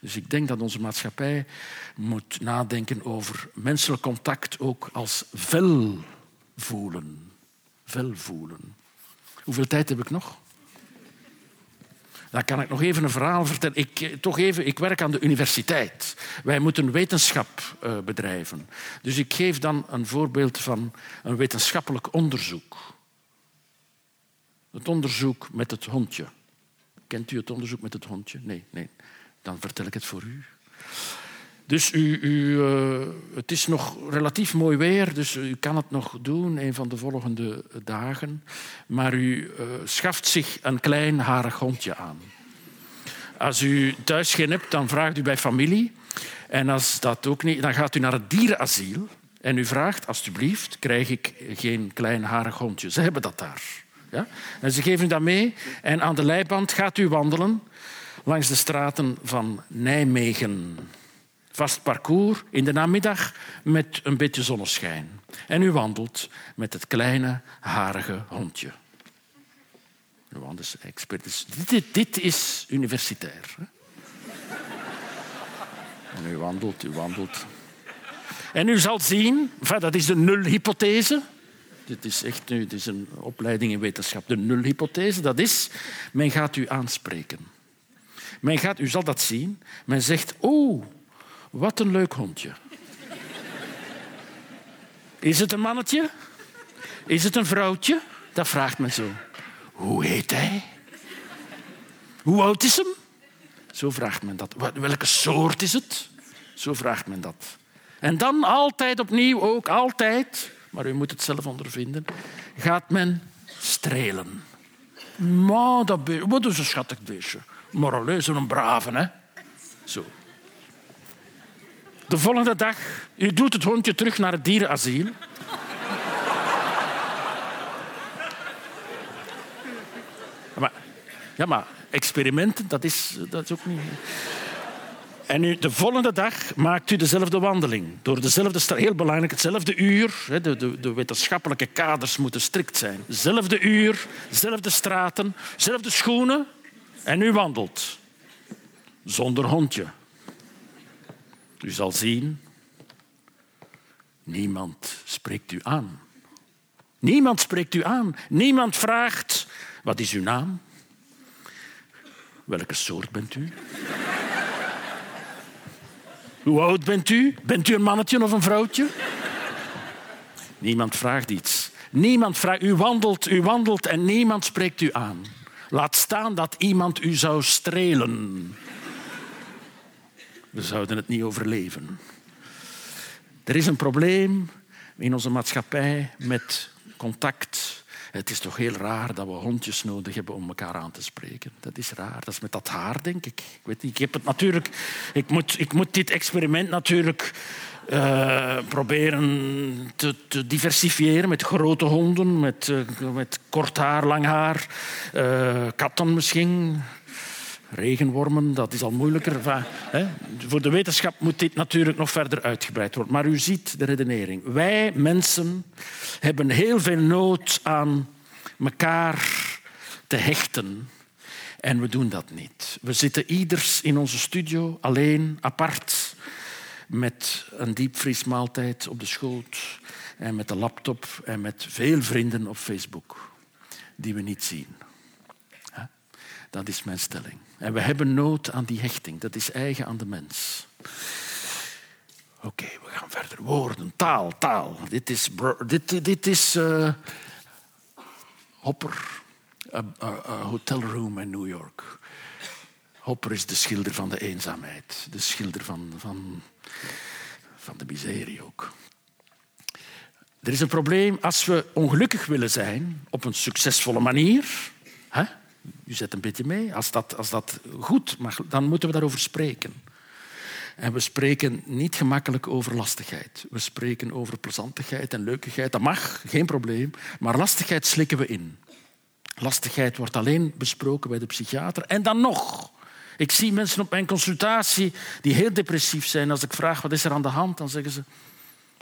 Dus ik denk dat onze maatschappij moet nadenken over menselijk contact ook als vel voelen. Vel voelen. Hoeveel tijd heb ik nog? Dan kan ik nog even een verhaal vertellen. Ik, eh, toch even, ik werk aan de universiteit. Wij moeten wetenschap uh, bedrijven. Dus ik geef dan een voorbeeld van een wetenschappelijk onderzoek. Het onderzoek met het hondje. Kent u het onderzoek met het hondje? Nee, nee. Dan vertel ik het voor u. Dus u, u, uh, het is nog relatief mooi weer, dus u kan het nog doen een van de volgende dagen. Maar u uh, schaft zich een klein harig hondje aan. Als u thuis geen hebt, dan vraagt u bij familie. En als dat ook niet, dan gaat u naar het dierenasiel en u vraagt, alsjeblieft, krijg ik geen klein harig hondje. Ze hebben dat daar. Ja? En ze geven u dat mee en aan de leiband gaat u wandelen langs de straten van Nijmegen vast parcours in de namiddag met een beetje zonneschijn. En u wandelt met het kleine, harige hondje. expert. Dit, dit is universitair. En u wandelt, u wandelt. En u zal zien, dat is de nulhypothese. Dit is echt nu, dit is een opleiding in wetenschap. De nulhypothese, dat is, men gaat u aanspreken. Men gaat, u zal dat zien. Men zegt, oh, wat een leuk hondje. Is het een mannetje? Is het een vrouwtje? Dat vraagt men zo. Hoe heet hij? Hoe oud is hem? Zo vraagt men dat. Welke soort is het? Zo vraagt men dat. En dan altijd opnieuw, ook altijd, maar u moet het zelf ondervinden, gaat men strelen. Maar dat wat is een schattig beestje. Moraleus, een brave, hè? Zo. De volgende dag, u doet het hondje terug naar het dierenasiel. maar, ja, maar experimenten, dat is, dat is ook niet... En u, de volgende dag maakt u dezelfde wandeling. Door dezelfde, heel belangrijk, hetzelfde uur. De, de, de wetenschappelijke kaders moeten strikt zijn. Zelfde uur, dezelfde straten, dezelfde schoenen. En u wandelt. Zonder hondje. U zal zien, niemand spreekt u aan. Niemand spreekt u aan. Niemand vraagt, wat is uw naam? Welke soort bent u? Hoe oud bent u? Bent u een mannetje of een vrouwtje? Niemand vraagt iets. Niemand vraagt. U wandelt, u wandelt en niemand spreekt u aan. Laat staan dat iemand u zou strelen. We zouden het niet overleven. Er is een probleem in onze maatschappij met contact. Het is toch heel raar dat we hondjes nodig hebben om elkaar aan te spreken. Dat is raar. Dat is met dat haar, denk ik. Ik, weet ik heb het natuurlijk. Ik moet, ik moet dit experiment natuurlijk uh, proberen te, te, diversifiëren met grote honden, met, uh, met kort haar, lang haar, uh, katten misschien, regenwormen, dat is al moeilijker. Hè. Voor de wetenschap moet dit natuurlijk nog verder uitgebreid worden. Maar u ziet de redenering. Wij mensen hebben heel veel nood aan elkaar te hechten. En we doen dat niet. We zitten ieders in onze studio, alleen, apart, met een diepvriesmaaltijd op de schoot en met een laptop en met veel vrienden op Facebook die we niet zien. Dat is mijn stelling. En we hebben nood aan die hechting. Dat is eigen aan de mens. Oké, we gaan verder. Woorden, taal, taal. Dit is, dit, dit is uh, Hopper, a, hotel room in New York. Hopper is de schilder van de eenzaamheid. De schilder van, van, van de miserie ook. Er is een probleem als we ongelukkig willen zijn op een succesvolle manier. Hè? U zet een beetje mee. Als dat, als dat goed mag, dan moeten we daarover spreken. En we spreken niet gemakkelijk over lastigheid. We spreken over plezantigheid en leukigheid. Dat mag, geen probleem. Maar lastigheid slikken we in. Lastigheid wordt alleen besproken bij de psychiater. En dan nog Ik zie mensen op mijn consultatie die heel depressief zijn. Als ik vraag wat is er aan de hand, dan zeggen ze: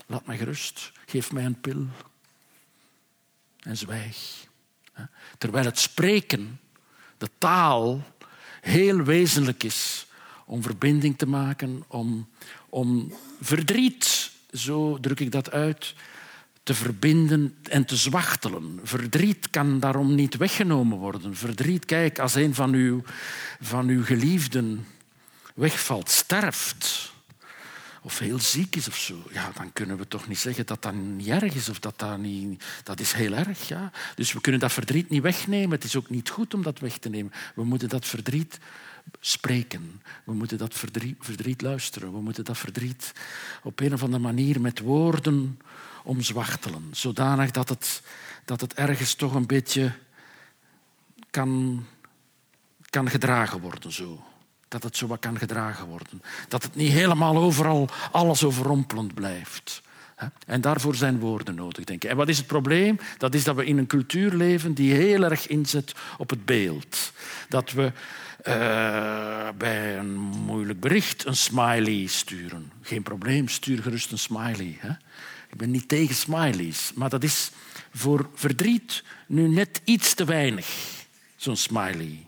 Laat mij gerust, geef mij een pil. En zwijg. Terwijl het spreken, de taal, heel wezenlijk is om verbinding te maken, om, om verdriet, zo druk ik dat uit, te verbinden en te zwachtelen. Verdriet kan daarom niet weggenomen worden. Verdriet, kijk, als een van uw, van uw geliefden wegvalt, sterft, of heel ziek is of zo, ja, dan kunnen we toch niet zeggen dat dat niet erg is of dat dat niet... Dat is heel erg, ja. Dus we kunnen dat verdriet niet wegnemen. Het is ook niet goed om dat weg te nemen. We moeten dat verdriet spreken. We moeten dat verdriet, verdriet luisteren. We moeten dat verdriet op een of andere manier met woorden omzwachtelen. Zodanig dat het, dat het ergens toch een beetje kan, kan gedragen worden. Zo. Dat het zo wat kan gedragen worden. Dat het niet helemaal overal alles overrompelend blijft. En daarvoor zijn woorden nodig, denk ik. En wat is het probleem? Dat is dat we in een cultuur leven die heel erg inzet op het beeld. Dat we uh, bij een moeilijk bericht een smiley sturen. Geen probleem, stuur gerust een smiley. Hè? Ik ben niet tegen smileys, maar dat is voor verdriet nu net iets te weinig, zo'n smiley.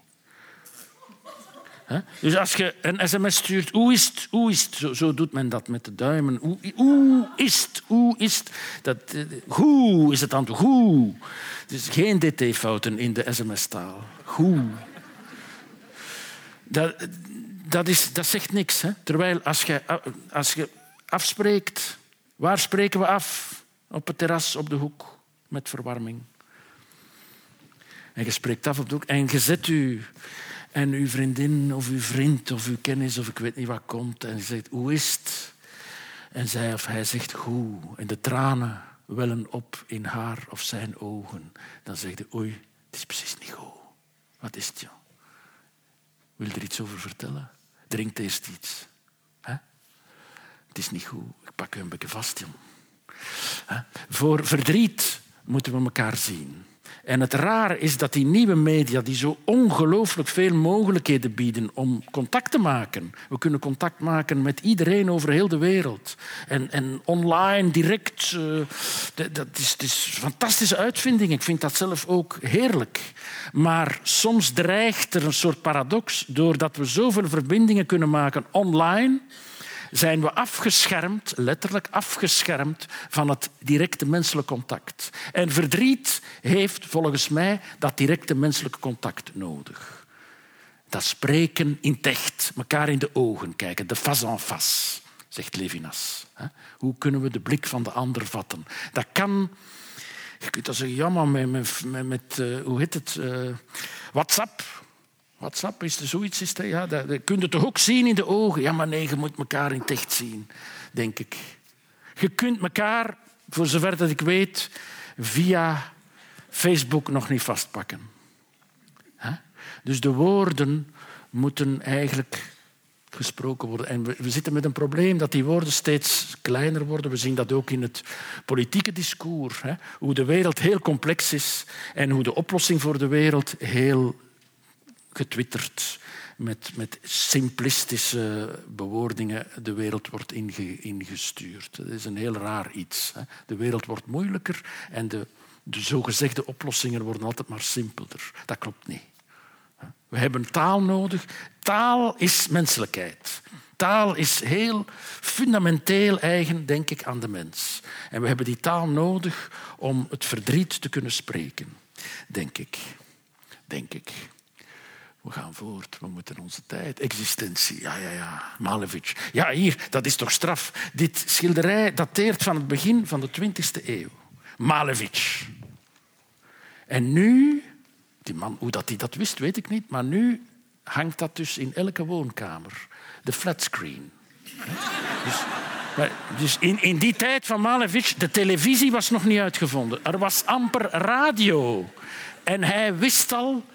Dus als je een sms stuurt, hoe is het, hoe is het? Zo, doet men dat met de duimen. Hoe, hoe is het, hoe is het? Dat, eh, hoe is het antwoord, hoe. Dus geen dt-fouten in de sms-taal. Hoe. Dat, dat, is, dat zegt niks. Hè? Terwijl als je, als je afspreekt, waar spreken we af? Op het terras, op de hoek, met verwarming. En je spreekt af op de hoek en je zet u en uw vriendin of uw vriend of uw kennis of ik weet niet wat komt en zegt, hoe is het? En zij of hij zegt, goed. En de tranen wellen op in haar of zijn ogen. Dan zegt hij, oei, het is precies niet goed. Wat is het, joh? Wil je er iets over vertellen? Drink eerst iets. Het is niet goed. Ik pak u een beetje vast, joh. Voor verdriet moeten we elkaar zien. En het rare is dat die nieuwe media, die zo ongelooflijk veel mogelijkheden bieden om contact te maken. We kunnen contact maken met iedereen over heel de wereld. En, en online, direct. Uh, dat is, het is een fantastische uitvinding. Ik vind dat zelf ook heerlijk. Maar soms dreigt er een soort paradox doordat we zoveel verbindingen kunnen maken online zijn we afgeschermd, letterlijk afgeschermd, van het directe menselijk contact. En verdriet heeft volgens mij dat directe menselijke contact nodig. Dat spreken in het echt, elkaar in de ogen kijken, de face en face, zegt Levinas. Hoe kunnen we de blik van de ander vatten? Dat kan... Je kunt dat zeggen, ja, maar met, met, met uh, hoe heet het? Uh, WhatsApp WhatsApp is er zoiets. Is dat, ja, dat, dat toch ook zien in de ogen? Ja, maar nee, je moet elkaar in het echt zien, denk ik. Je kunt elkaar, voor zover dat ik weet, via Facebook nog niet vastpakken. Dus de woorden moeten eigenlijk gesproken worden. En we, we, zitten met een probleem dat die woorden steeds kleiner worden. We zien dat ook in het politieke discours. Hè? Hoe de wereld heel complex is en hoe de oplossing voor de wereld heel getwitterd met, met simplistische bewoordingen de wereld wordt ingestuurd. Dat is een heel raar iets. Hè. De wereld wordt moeilijker en de, de zogezegde oplossingen worden altijd maar simpeler. Dat klopt niet. We hebben taal nodig. Taal is menselijkheid. Taal is heel fundamenteel eigen, denk ik, aan de mens. En we hebben die taal nodig om het verdriet te kunnen spreken, denk ik. Denk ik. We gaan voort, we moeten onze tijd. Existentie, ja, ja, ja. Malevich. Ja, hier, dat is toch straf. Dit schilderij dateert van het begin van de 20e eeuw. Malevich. En nu, die man, hoe dat hij dat wist, weet ik niet, maar nu hangt dat dus in elke woonkamer. De flatscreen. Dus, dus in, in die tijd van Malevich, de televisie was nog niet uitgevonden. Er was amper radio. En hij wist al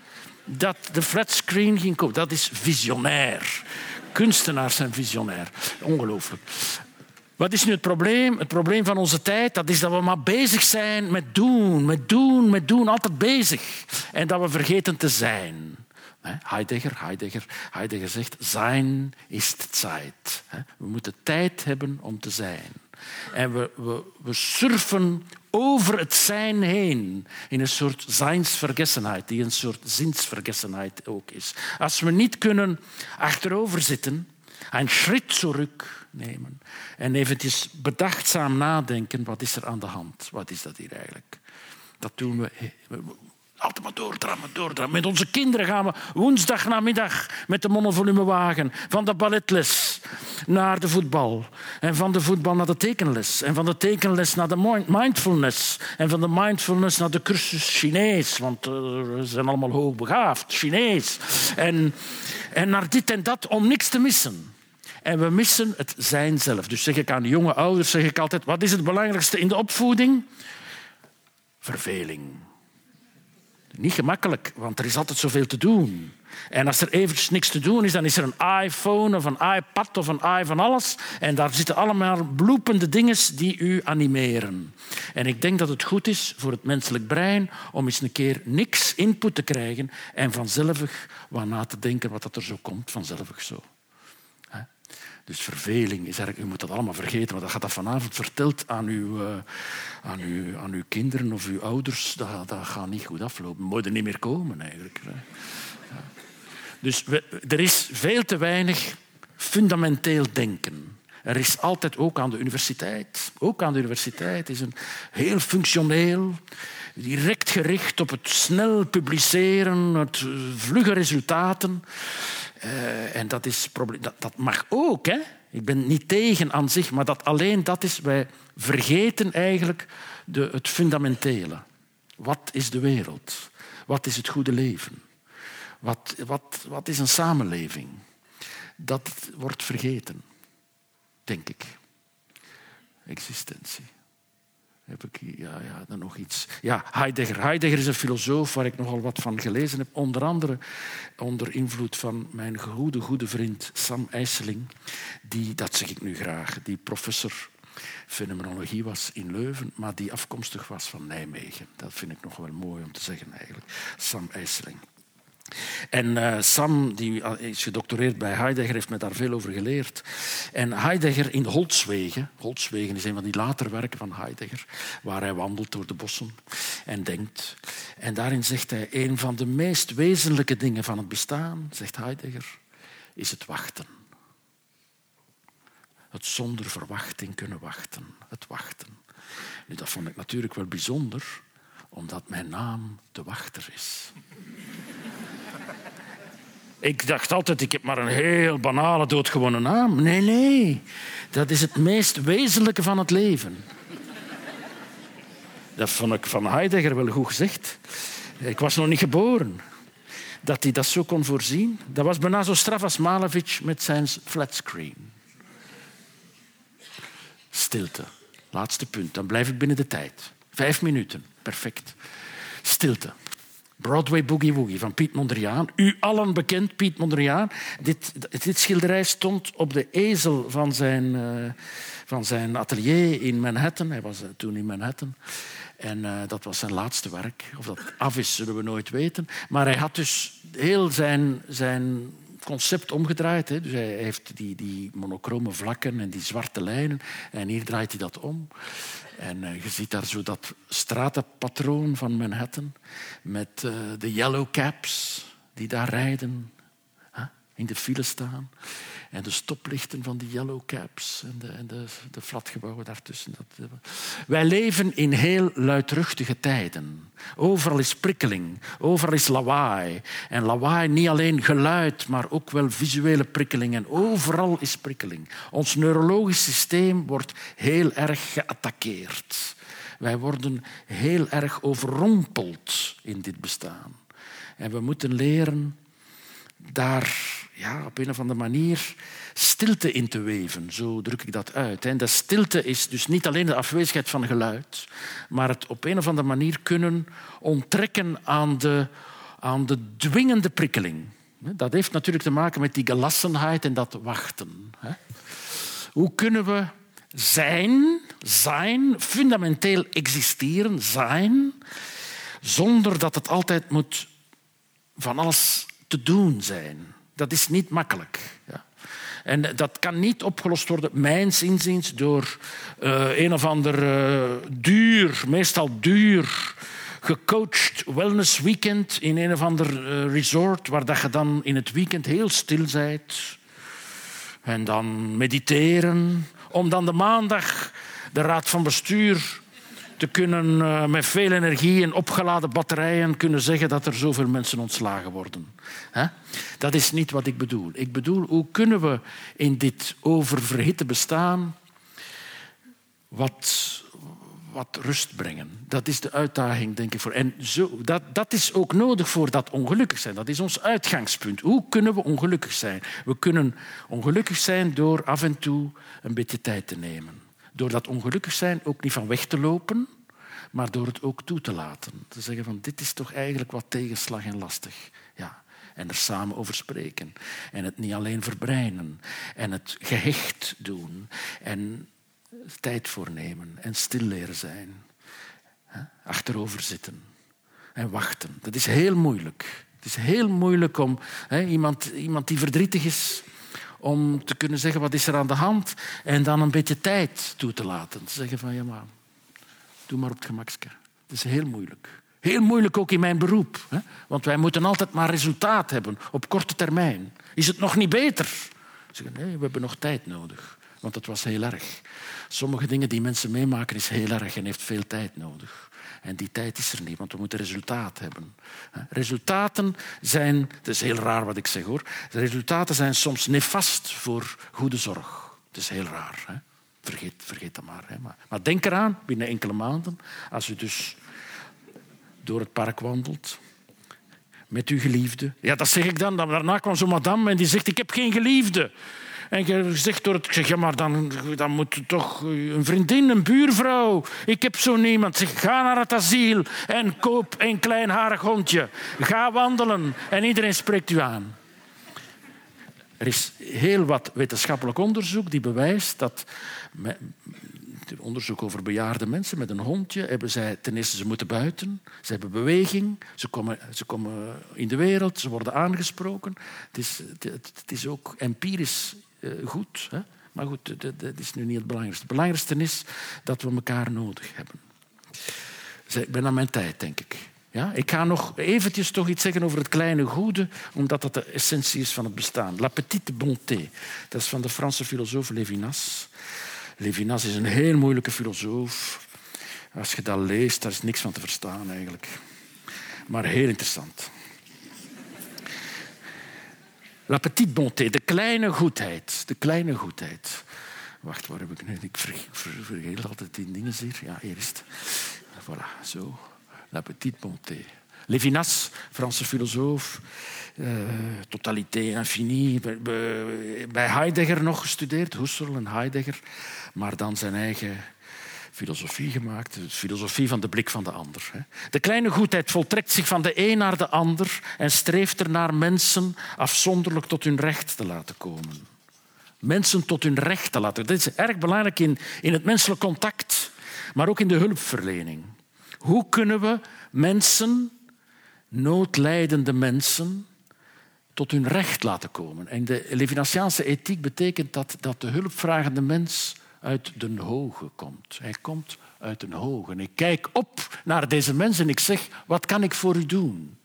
dat de flatscreen ging komen. Dat is visionair. Kunstenaars zijn visionair. Ongelooflijk. Wat is nu het probleem? Het probleem van onze tijd dat is dat we maar bezig zijn met doen, met doen, met doen, altijd bezig. En dat we vergeten te zijn. Heidegger, Heidegger, Heidegger zegt, zijn is tijd. We moeten tijd hebben om te zijn. En we, we, we surfen over het zijn heen in een soort zijnsvergessenheid, die een soort zinsvergessenheid ook is. Als we niet kunnen achterover zitten, een schritt terug nemen en eventjes bedachtzaam nadenken, wat is er aan de hand? Wat is dat hier eigenlijk? Dat doen we altijd maar doordrammen. Met onze kinderen gaan we woensdag namiddag met de monovolumewagen van de balletles naar de voetbal. En van de voetbal naar de tekenles. En van de tekenles naar de mindfulness. En van de mindfulness naar de cursus Chinees. Want uh, we zijn allemaal hoogbegaafd, Chinees. En, en naar dit en dat om niks te missen. En we missen het zijn zelf. Dus zeg ik aan de jonge ouders zeg ik altijd, wat is het belangrijkste in de opvoeding? Verveling. Niet gemakkelijk, want er is altijd zoveel te doen. En als er eventjes niks te doen is, dan is er een iPhone of een iPad of een i alles. En daar zitten allemaal bloepende dingen die u animeren. En ik denk dat het goed is voor het menselijk brein om eens een keer niks input te krijgen en vanzelf wat na te denken wat dat er zo komt, vanzelf zo. Dus verveling is eigenlijk, u moet dat allemaal vergeten, want dat gaat dat vanavond verteld aan uw, uh, aan, uw, aan uw kinderen of uw ouders. Dat, dat gaat niet goed aflopen. Moet er niet meer komen eigenlijk. Dus er is veel te weinig fundamenteel denken. Er is altijd ook aan de universiteit, ook aan de universiteit is een heel functioneel, direct gericht op het snel publiceren, het vlugge resultaten. Uh, en dat, is, dat, dat mag ook. Hè? Ik ben niet tegen aan zich, maar dat alleen dat is, wij vergeten eigenlijk de, het fundamentele. Wat is de wereld? Wat is het goede leven? Wat, wat, wat is een samenleving? Dat wordt vergeten, denk ik. Existentie. Heb ik ja, ja, dan nog iets. Ja, Heidegger. Heidegger is een filosoof waar ik nogal wat van gelezen heb. Onder andere onder invloed van mijn goede, goede vriend Sam IJsseling. Die, dat zeg ik nu graag, die professor fenomenologie was in Leuven, maar die afkomstig was van Nijmegen. Dat vind ik nog wel mooi om te zeggen eigenlijk. Sam IJsseling. En uh, Sam die is gedoctoreerd bij Heidegger, heeft me daar veel over geleerd. En Heidegger in Holzwegen, Holzwegen is een van die latere werken van Heidegger, waar hij wandelt door de bossen en denkt. En daarin zegt hij, een van de meest wezenlijke dingen van het bestaan, zegt Heidegger, is het wachten. Het zonder verwachting kunnen wachten, het wachten. Nu, dat vond ik natuurlijk wel bijzonder, omdat mijn naam de wachter is. Ik dacht altijd, ik heb maar een heel banale, doodgewone naam. Nee, nee. Dat is het meest wezenlijke van het leven. Dat vond ik van Heidegger wel goed gezegd. Ik was nog niet geboren. Dat hij dat zo kon voorzien. Dat was bijna zo straf als Malevich met zijn flatscreen. Stilte. Laatste punt. Dan blijf ik binnen de tijd. Vijf minuten. Perfect. Stilte. Broadway Boogie Woogie van Piet Mondriaan. U allen bekend, Piet Mondriaan. Dit, dit schilderij stond op de ezel van zijn, uh, van zijn atelier in Manhattan. Hij was uh, toen in Manhattan. En uh, dat was zijn laatste werk. Of dat af is, zullen we nooit weten. Maar hij had dus heel zijn, zijn concept omgedraaid. Hè. Dus hij heeft die, die monochrome vlakken en die zwarte lijnen. En hier draait hij dat om. En uh, je ziet daar zo dat stratenpatroon van Manhattan met uh, de yellow caps die daar rijden, in de file staan. En de stoplichten van die yellow caps en de, en de, de flatgebouwen daartussen. Dat, wij leven in heel luidruchtige tijden. Overal is prikkeling, overal is lawaai. En lawaai niet alleen geluid, maar ook wel visuele prikkeling. En overal is prikkeling. Ons neurologisch systeem wordt heel erg geattaqueerd. Wij worden heel erg overrompeld in dit bestaan. En we moeten leren daar ja, op een of andere manier stilte in te weven. Zo druk ik dat uit. En de stilte is dus niet alleen de afwezigheid van geluid, maar het op een of andere manier kunnen onttrekken aan de, aan de dwingende prikkeling. Dat heeft natuurlijk te maken met die gelassenheid en dat wachten. Hoe kunnen we zijn, zijn, fundamenteel existeren, zijn, zonder dat het altijd moet van alles te doen zijn. Dat is niet makkelijk. Ja. En dat kan niet opgelost worden, mijns inziens, door uh, een of ander uh, duur, meestal duur, gecoacht wellness weekend in een of ander uh, resort, waar dat je dan in het weekend heel stil bent. En dan mediteren, om dan de maandag de raad van bestuur te kunnen uh, met veel energie en opgeladen batterijen kunnen zeggen dat er zoveel mensen ontslagen worden. Dat is niet wat ik bedoel. Ik bedoel, hoe kunnen we in dit oververhitte bestaan wat, wat rust brengen? Dat is de uitdaging, denk ik. Voor. En zo, dat, dat is ook nodig voor dat ongelukkig zijn. Dat is ons uitgangspunt. Hoe kunnen we ongelukkig zijn? We kunnen ongelukkig zijn door af en toe een beetje tijd te nemen door dat ongelukkig zijn ook niet van weg te lopen, maar door het ook toe te laten. Te zeggen van dit is toch eigenlijk wat tegenslag en lastig. Ja. En er samen over spreken. En het niet alleen verbreinen. En het gehecht doen. En tijd voornemen. En stil leren zijn. Achterover zitten. En wachten. Dat is heel moeilijk. Het is heel moeilijk om iemand, iemand die verdrietig is, om te kunnen zeggen wat is er aan de hand en dan een beetje tijd toe te laten. Te zeggen van ja maar, doe maar op het gemakske. Het is heel moeilijk. Heel moeilijk ook in mijn beroep. Hè? Want wij moeten altijd maar resultaat hebben op korte termijn. Is het nog niet beter? Zeggen, nee, we hebben nog tijd nodig. Want dat was heel erg. Sommige dingen die mensen meemaken is heel erg en heeft veel tijd nodig. En die tijd is er niet, want we moeten resultaat hebben. Resultaten zijn, het is heel raar wat ik zeg hoor, resultaten zijn soms nefast voor goede zorg. Het is heel raar. Hè? Vergeet, vergeet dat maar, hè? maar. Maar denk eraan, binnen enkele maanden, als u dus door het park wandelt, met uw geliefde. Ja, dat zeg ik dan. Daarna kwam zo'n madame en die zegt, ik heb geen geliefde. En je zegt door het... Ik zeg, ja, maar dan, dan moet toch een vriendin, een buurvrouw. Ik heb zo niemand. Zeg, ga naar het asiel en koop een klein harig hondje. Ga wandelen en iedereen spreekt u aan. Er is heel wat wetenschappelijk onderzoek die bewijst dat onderzoek over bejaarde mensen met een hondje hebben zij ten eerste ze moeten buiten, ze hebben beweging, ze komen, ze komen in de wereld, ze worden aangesproken. Het is, het, is ook empirisch goed. Hè? Maar goed, dat, is nu niet het belangrijkste. Het belangrijkste is dat we elkaar nodig hebben. Ik ben aan mijn tijd, denk ik. Ja, ik ga nog eventjes toch iets zeggen over het kleine goede, omdat dat de essentie is van het bestaan. La petite bonté, dat is van de Franse filosoof Levinas. Levinas is een heel moeilijke filosoof. Als je dat leest, daar is niks van te verstaan eigenlijk. Maar heel interessant. La petite bonté, de kleine goedheid. De kleine goedheid. Wacht, waar heb ik nu? Ik vergeet altijd die dingen hier. Ja, eerst. Voilà, zo. La petite bonté. Levinas, Franse filosoof, uh, totalité infinie, bij Heidegger nog gestudeerd, Husserl en Heidegger, maar dan zijn eigen filosofie gemaakt, de filosofie van de blik van de ander. De kleine goedheid voltrekt zich van de een naar de ander en streeft ernaar mensen afzonderlijk tot hun recht te laten komen. Mensen tot hun recht te laten. Dat is erg belangrijk in, in het menselijk contact, maar ook in de hulpverlening. Hoe kunnen we mensen, noodlijdende mensen, tot hun recht laten komen? En de Levinasiaanse ethiek betekent dat, dat de hulpvragende mens uit de hoge komt. Hij komt uit een hoge. Ik kijk op naar deze mensen en ik zeg, wat kan ik voor u doen?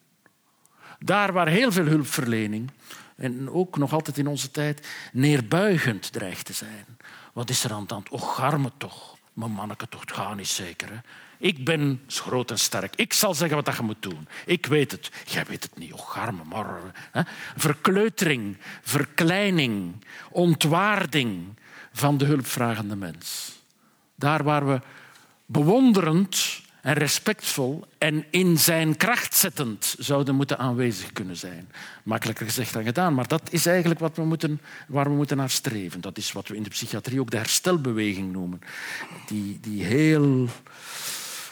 Daar waar heel veel hulpverlening, en ook nog altijd in onze tijd, neerbuigend dreigt te zijn. Wat is er aan de hand? Och, garme toch. Mijn manneke toch, het gaat niet zeker. Hè? Ik ben groot en sterk. Ik zal zeggen wat je moet doen. Ik weet het. Jij weet het niet. Och, garme maar. Hè? Verkleutering, verkleining, ontwaarding, van de hulpvragende mens. Daar waar we bewonderend en respectvol en in zijn kracht zettend zouden moeten aanwezig kunnen zijn. Makkelijker gezegd dan gedaan, maar dat is eigenlijk wat we moeten, waar we moeten naar streven. Dat is wat we in de psychiatrie ook de herstelbeweging noemen, die, die heel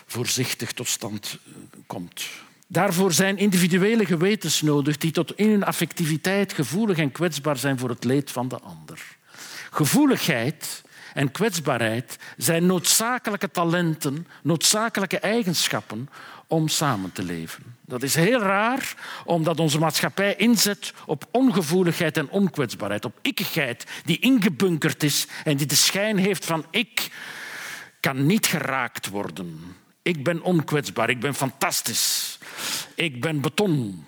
voorzichtig tot stand eh, komt. Daarvoor zijn individuele gewetens nodig die tot in hun affectiviteit gevoelig en kwetsbaar zijn voor het leed van de ander. Gevoeligheid en kwetsbaarheid zijn noodzakelijke talenten, noodzakelijke eigenschappen om samen te leven. Dat is heel raar, omdat onze maatschappij inzet op ongevoeligheid en onkwetsbaarheid, op ikkigheid die ingebunkerd is en die de schijn heeft van ik kan niet geraakt worden. Ik ben onkwetsbaar, ik ben fantastisch, ik ben beton.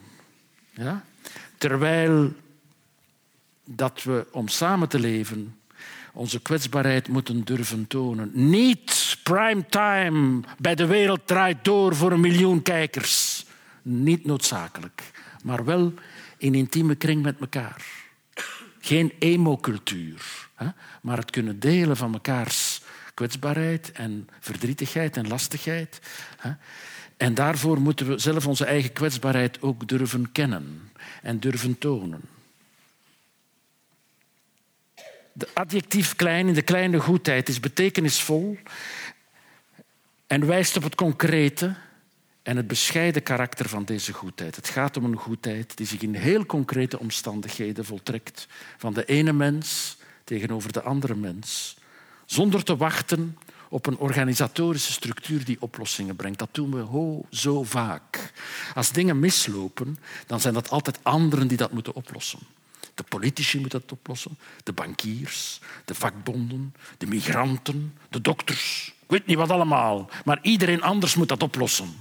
Ja? Terwijl dat we om samen te leven onze kwetsbaarheid moeten durven tonen. Niet prime time bij de wereld draait door voor een miljoen kijkers. Niet noodzakelijk, maar wel in intieme kring met elkaar. Geen emo-cultuur, maar het kunnen delen van mekaars kwetsbaarheid en verdrietigheid en lastigheid. En daarvoor moeten we zelf onze eigen kwetsbaarheid ook durven kennen en durven tonen. De adjectief klein in de kleine goedheid is betekenisvol en wijst op het concrete en het bescheiden karakter van deze goedheid. Het gaat om een goedheid die zich in heel concrete omstandigheden voltrekt. Van de ene mens tegenover de andere mens. Zonder te wachten op een organisatorische structuur die oplossingen brengt. Dat doen we ho, zo vaak. Als dingen mislopen, dan zijn dat altijd anderen die dat moeten oplossen. De politici moeten dat oplossen, de bankiers, de vakbonden, de migranten, de dokters. Ik weet niet wat allemaal, maar iedereen anders moet dat oplossen.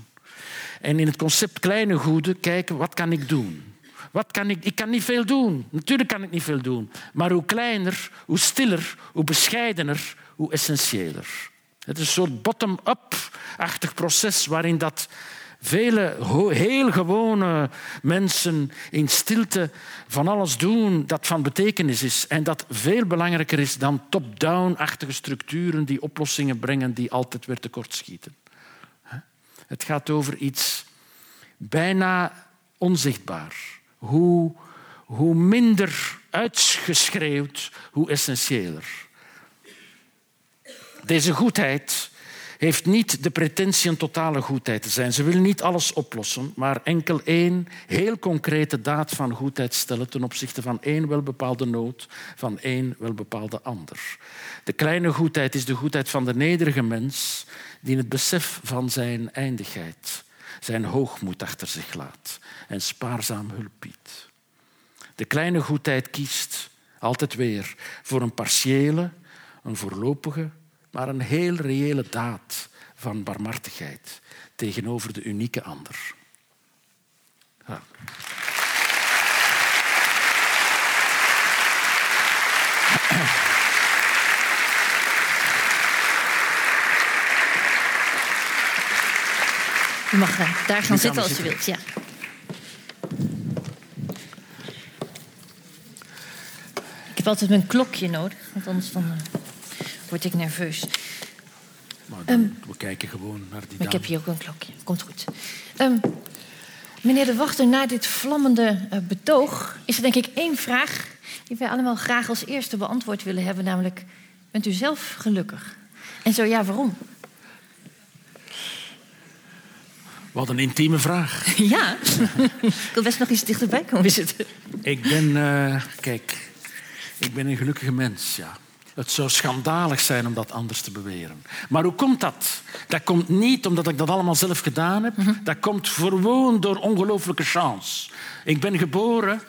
En in het concept kleine goeden kijken, wat kan ik doen? Wat kan ik, ik kan niet veel doen. Natuurlijk kan ik niet veel doen. Maar hoe kleiner, hoe stiller, hoe bescheidener, hoe essentiëler. Het is een soort bottom-up-achtig proces waarin dat vele heel gewone mensen in stilte van alles doen dat van betekenis is en dat veel belangrijker is dan top-down-achtige structuren die oplossingen brengen die altijd weer tekortschieten. Het gaat over iets bijna onzichtbaar. Hoe, hoe minder uitgeschreeuwd, hoe essentiëler. Deze goedheid heeft niet de pretentie een totale goedheid te zijn. Ze wil niet alles oplossen, maar enkel één heel concrete daad van goedheid stellen ten opzichte van één welbepaalde nood, van één welbepaalde ander. De kleine goedheid is de goedheid van de nederige mens die in het besef van zijn eindigheid zijn hoogmoed achter zich laat en spaarzaam hulp biedt. De kleine goedheid kiest altijd weer voor een partiële, een voorlopige, maar een heel reële daad van barmhartigheid tegenover de unieke ander. Ja. Je mag uh, daar gaan zitten als je wilt. Ja. Ik heb altijd mijn klokje nodig, want anders dan, uh, word ik nerveus. Maar dan, um, we kijken gewoon naar die. Ik heb hier ook een klokje. Komt goed. Um, meneer De Wachter, na dit vlammende uh, betoog is er denk ik één vraag die wij allemaal graag als eerste beantwoord willen hebben, namelijk: bent u zelf gelukkig? En zo ja, waarom? Wat een intieme vraag. Ja, ik wil best nog iets dichterbij komen zitten. Ik ben, uh, kijk, ik ben een gelukkige mens, ja. Het zou schandalig zijn om dat anders te beweren. Maar hoe komt dat? Dat komt niet omdat ik dat allemaal zelf gedaan heb. Mhm. Dat komt gewoon door ongelooflijke chance. Ik ben geboren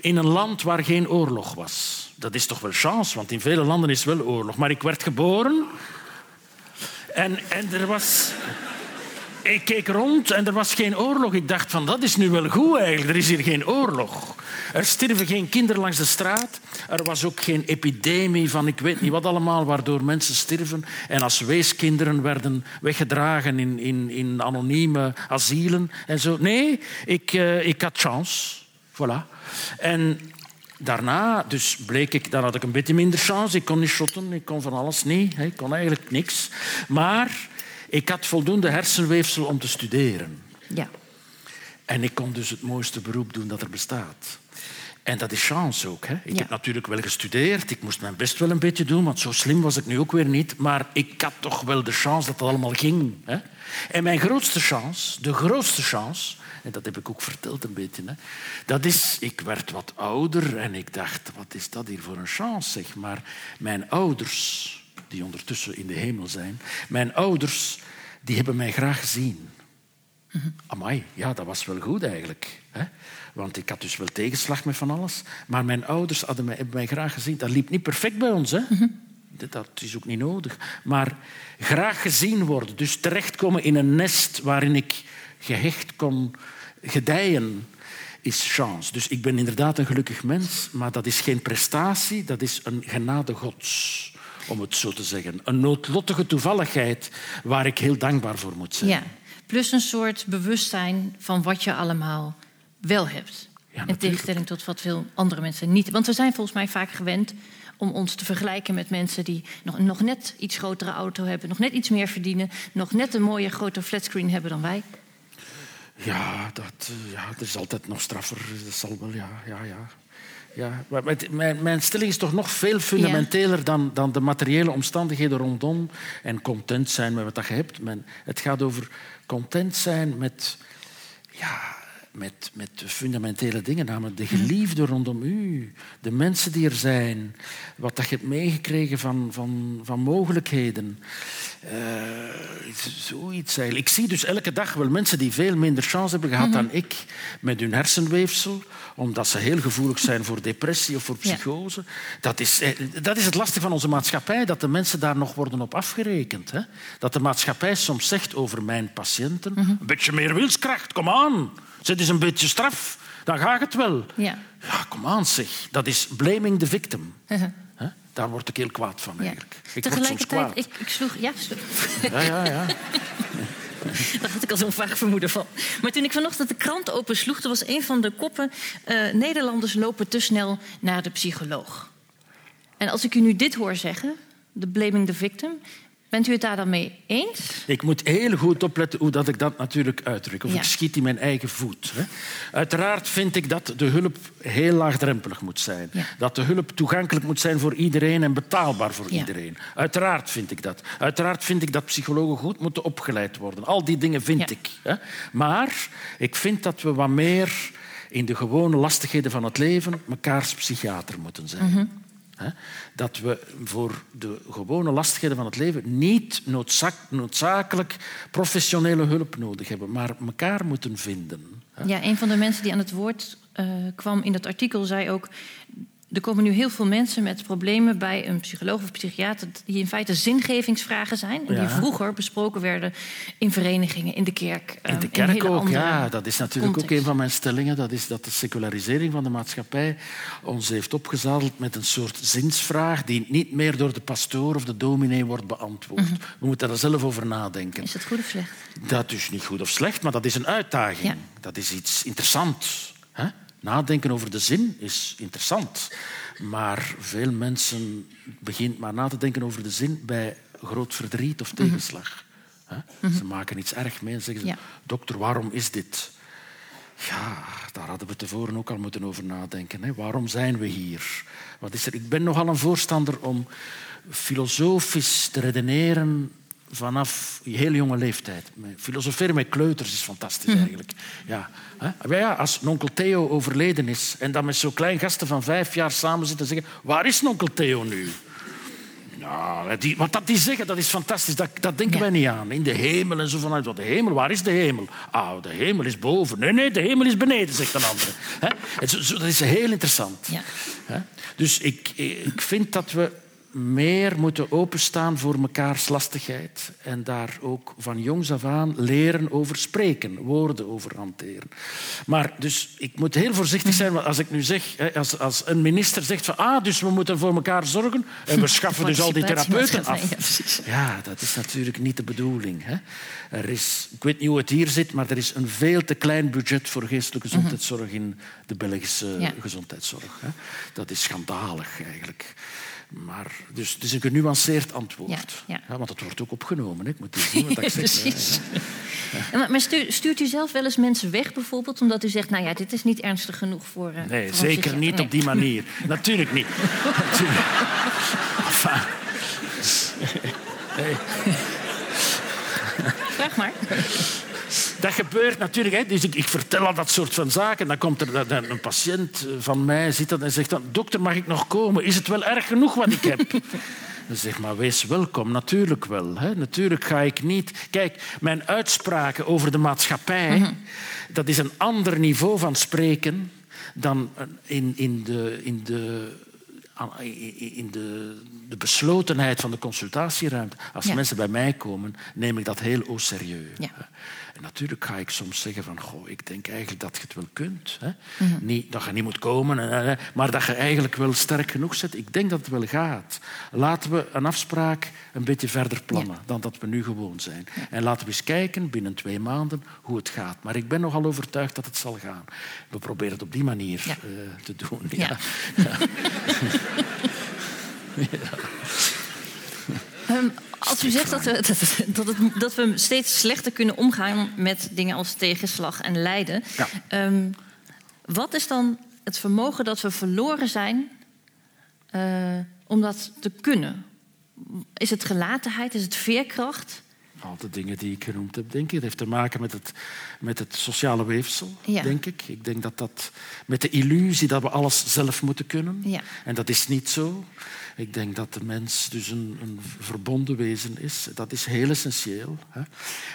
in een land waar geen oorlog was. Dat is toch wel chance, want in vele landen is wel oorlog. Maar ik werd geboren en, en er was ik keek rond en er was geen oorlog. Ik dacht van dat is nu wel goed eigenlijk. Er is hier geen oorlog. Er sterven geen kinderen langs de straat. Er was ook geen epidemie van ik weet niet wat allemaal waardoor mensen sterven. En als weeskinderen werden weggedragen in, in, in anonieme asielen en zo. Nee, ik, uh, ik had chance. Voilà. En daarna dus bleek ik, dan had ik een beetje minder chance. Ik kon niet shotten, ik kon van alles niet. Ik kon eigenlijk niks. Maar ik had voldoende hersenweefsel om te studeren. Ja. En ik kon dus het mooiste beroep doen dat er bestaat. En dat is chance ook. Hè. Ik heb natuurlijk wel gestudeerd. Ik moest mijn best wel een beetje doen, want zo slim was ik nu ook weer niet. Maar ik had toch wel de chance dat dat allemaal ging. Hè. En mijn grootste chance, de grootste chance, en dat heb ik ook verteld een beetje, hè, dat is, ik werd wat ouder en ik dacht, wat is dat hier voor een chance? Zeg. Maar mijn ouders die ondertussen in de hemel zijn. Mijn ouders die hebben mij graag gezien. Amai, ja, dat was wel goed eigenlijk. Hè? Want ik had dus wel tegenslag met van alles. Maar mijn ouders hadden mij, hebben mij graag gezien. Dat liep niet perfect bij ons. Hè? Dat is ook niet nodig. Maar graag gezien worden. Dus terechtkomen in een nest waarin ik gehecht kon gedijen, is chance. Dus ik ben inderdaad een gelukkig mens, maar dat is geen prestatie, dat is een genade gods om het zo te zeggen. Een noodlottige toevalligheid waar ik heel dankbaar voor moet zijn. Ja, plus een soort bewustzijn van wat je allemaal wel hebt. Ja, in tegenstelling tot wat veel andere mensen niet. Want we zijn volgens mij vaak gewend om ons te vergelijken met mensen die nog, nog net iets grotere auto hebben, nog net iets meer verdienen, nog net een mooie grote flatscreen hebben dan wij. Ja, dat, eh, ja, er is altijd nog straffer. Dat zal wel, ja, ja, ja. Ja, maar mijn stelling is toch nog veel fundamenteler dan, dan de materiële omstandigheden rondom en content zijn met wat je hebt. Men, het gaat over content zijn met, ja, met, met de fundamentele dingen, namelijk de geliefden rondom u, de mensen die er zijn, wat dat je hebt meegekregen van, van, van mogelijkheden. Eh, zoiets eigenlijk. Ik zie dus elke dag wel mensen die veel minder chance hebben gehad dan ik met hun hersenweefsel, omdat ze heel gevoelig zijn voor depressie of voor Ja. psychose. Dat, is, eh, dat is het lastige van onze maatschappij, dat de mensen daar nog worden op afgerekend. Hè? Dat de maatschappij soms zegt over mijn patiënten, een beetje meer wilskracht, kom aan. Zet eens een beetje straf, dan gaat het wel. Ja. Ja, kom aan zeg. Dat is blaming the victim. Hè? Daar word ik heel kwaad van Ja. eigenlijk. Ik word soms Tegelijkertijd, kwaad. ik, ik sloeg. Ja, sloeg. Ja, ja, ja. Daar had ik al zo'n vaag vermoeden van. Maar toen ik vanochtend de krant opensloeg, er was een van de koppen... eh, Nederlanders lopen te snel naar de psycholoog. En als ik u nu dit hoor zeggen, de blaming the victim... bent u het daar dan mee eens? Ik moet heel goed opletten hoe dat ik dat natuurlijk uitdruk. Of Ja. ik schiet in mijn eigen voet. Hè. Uiteraard vind ik dat de hulp heel laagdrempelig moet zijn. Ja. Dat de hulp toegankelijk moet zijn voor iedereen en betaalbaar voor Ja. iedereen. Uiteraard vind ik dat. Uiteraard vind ik dat psychologen goed moeten opgeleid worden. Al die dingen vind ik. Hè. Maar ik vind dat we wat meer in de gewone lastigheden van het leven mekaars psychiater moeten zijn. Mhm. Dat we voor de gewone lastigheden van het leven niet noodzak- noodzakelijk professionele hulp nodig hebben, maar elkaar moeten vinden. Ja, een van de mensen die aan het woord eh, kwam in dat artikel zei ook... er komen nu heel veel mensen met problemen bij een psycholoog of psychiater... die in feite zingevingsvragen zijn... en die vroeger besproken werden in verenigingen, in de kerk. In ehm, de kerk hele ook, ja. Dat is natuurlijk ook een van mijn stellingen. Dat is dat de secularisering van de maatschappij ons heeft opgezadeld met een soort zinsvraag die niet meer door de pastoor of de dominee wordt beantwoord. Mhm. We moeten daar zelf over nadenken. Is het goed of slecht? Dat is niet goed of slecht, maar dat is een uitdaging. Ja. Dat is iets interessants. Hè? Nadenken over de zin is interessant. Maar veel mensen beginnen maar na te denken over de zin bij groot verdriet of tegenslag. Hè? Ze maken iets erg mee en zeggen ze, Ja. dokter, waarom is dit? Ja, daar hadden we tevoren ook al moeten over nadenken. Hè. Waarom zijn we hier? Wat is er? Ik ben nogal een voorstander om filosofisch te redeneren vanaf je hele jonge leeftijd. Filosoferen met kleuters is fantastisch eigenlijk. Ja, ja, als onkel Theo overleden is en dan met zo'n klein gasten van vijf jaar samen zitten en zeggen waar is onkel Theo nu? Die, wat dat die zeggen, dat is fantastisch. Dat, dat denken Ja. wij niet aan. In de hemel en zo vanuit. Wat de hemel, waar is de hemel? Ah, de hemel is boven. Nee, nee, de hemel is beneden, zegt een zo- dat is heel interessant. Ja. Dus ik, ik vind dat we meer moeten openstaan voor mekaars lastigheid en daar ook van jongs af aan leren over spreken, woorden over hanteren. Maar dus ik moet heel voorzichtig zijn want als ik nu zeg, als, als een minister zegt van ah, dus we moeten voor elkaar zorgen en we schaffen dus al die therapeuten af. Ja, dat is natuurlijk niet de bedoeling. Hè. Er is, ik weet niet hoe het hier zit, maar er is een veel te klein budget voor geestelijke gezondheidszorg in de Belgische Mhm. Ja. gezondheidszorg. Hè. Dat is schandalig eigenlijk. Maar, dus het is een genuanceerd antwoord. Ja, ja. want het wordt ook opgenomen. Hè. Ik moet zien wat ik zeg. Precies. Ja. Maar stuurt, u zelf wel eens mensen weg bijvoorbeeld... omdat u zegt, nou ja, dit is niet ernstig genoeg voor... eh, Nee, voor zeker niet Nee. op die manier. Natuurlijk niet. Natuurlijk. Vraag maar. Dat gebeurt natuurlijk. Hè. Dus ik, ik vertel al dat soort van zaken. Dan komt er dan een patiënt van mij zit dat en zegt dan... Dokter, mag ik nog komen? Is het wel erg genoeg wat ik heb? Dan zeg maar, wees welkom. Natuurlijk wel. Hè. Natuurlijk ga ik niet... Kijk, mijn uitspraken over de maatschappij... dat is een ander niveau van spreken dan in, in, de, in, de, in de, de beslotenheid van de consultatieruimte. Als Ja. mensen bij mij komen, neem ik dat heel serieus. Ja. En natuurlijk ga ik soms zeggen van, goh, ik denk eigenlijk dat je het wel kunt. Hè? Mhm. niet, dat je niet moet komen, maar dat je eigenlijk wel sterk genoeg zit. Ik denk dat het wel gaat. Laten we een afspraak een beetje verder plannen dan dat we nu gewoon zijn. En laten we eens kijken binnen twee maanden hoe het gaat. Maar ik ben nogal overtuigd dat het zal gaan. We proberen het op die manier Ja. eh, te doen. Ja. Ehm, als u zegt dat we, dat, dat, het- dat we steeds slechter kunnen omgaan met dingen als tegenslag en lijden, Ja. ehm, wat is dan het vermogen dat we verloren zijn eh, om dat te kunnen? Is het gelatenheid? Is het veerkracht? Al de dingen die ik genoemd heb, denk ik. Het heeft te maken met het, met het sociale weefsel, Ja. denk ik. Ik denk dat dat met de illusie dat we alles zelf moeten kunnen. Ja. En dat is niet zo. Ik denk dat de mens dus een, een verbonden wezen is. Dat is heel essentieel. Hè.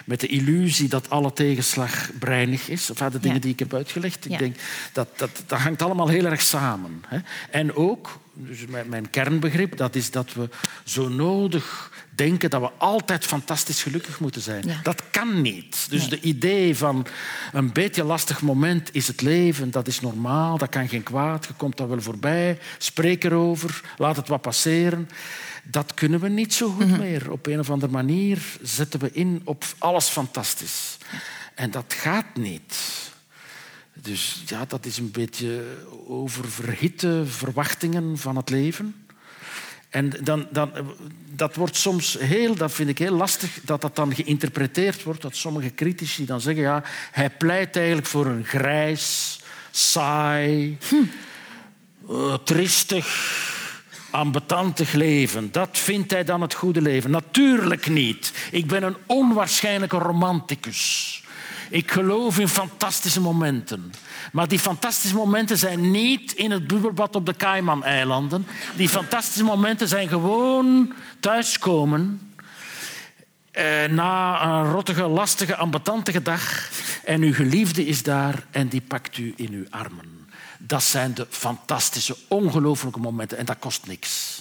Met de illusie dat alle tegenslag breinig is. Of de dingen Ja. die ik heb uitgelegd. Ik denk dat, dat dat hangt allemaal heel erg samen. Hè. En ook, dus mijn, mijn kernbegrip, dat is dat we zo nodig denken dat we altijd fantastisch gelukkig moeten zijn. Ja. Dat kan niet. Dus Nee. de idee van een beetje lastig moment is het leven, dat is normaal, dat kan geen kwaad, je komt daar wel voorbij, spreek erover, laat het wat passeren. Dat kunnen we niet zo goed meer. Op een of andere manier zetten we in op alles fantastisch. En dat gaat niet. Dus ja, dat is een beetje oververhitte verwachtingen van het leven. En dan, dan, dat wordt soms heel, dat vind ik heel lastig, dat dat dan geïnterpreteerd wordt, dat sommige critici dan zeggen, ja, hij pleit eigenlijk voor een grijs, saai, eh, triestig, ambetantig leven. Dat vindt hij dan het goede leven. Natuurlijk niet. Ik ben een onwaarschijnlijke romanticus. Ik geloof in fantastische momenten. Maar die fantastische momenten zijn niet in het bubbelbad op de Cayman-eilanden. Die fantastische momenten zijn gewoon thuiskomen eh, na een rottige, lastige, ambetantige dag. En uw geliefde is daar en die pakt u in uw armen. Dat zijn de fantastische, ongelooflijke momenten. En dat kost niks.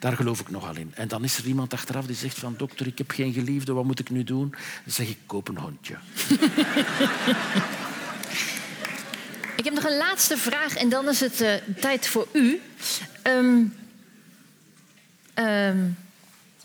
Daar geloof ik nogal in. En dan is er iemand achteraf die zegt van... dokter, ik heb geen geliefde, wat moet ik nu doen? Dan zeg ik, koop een hondje. Ik heb nog een laatste vraag en dan is het eh, tijd voor u. Ehm ehm,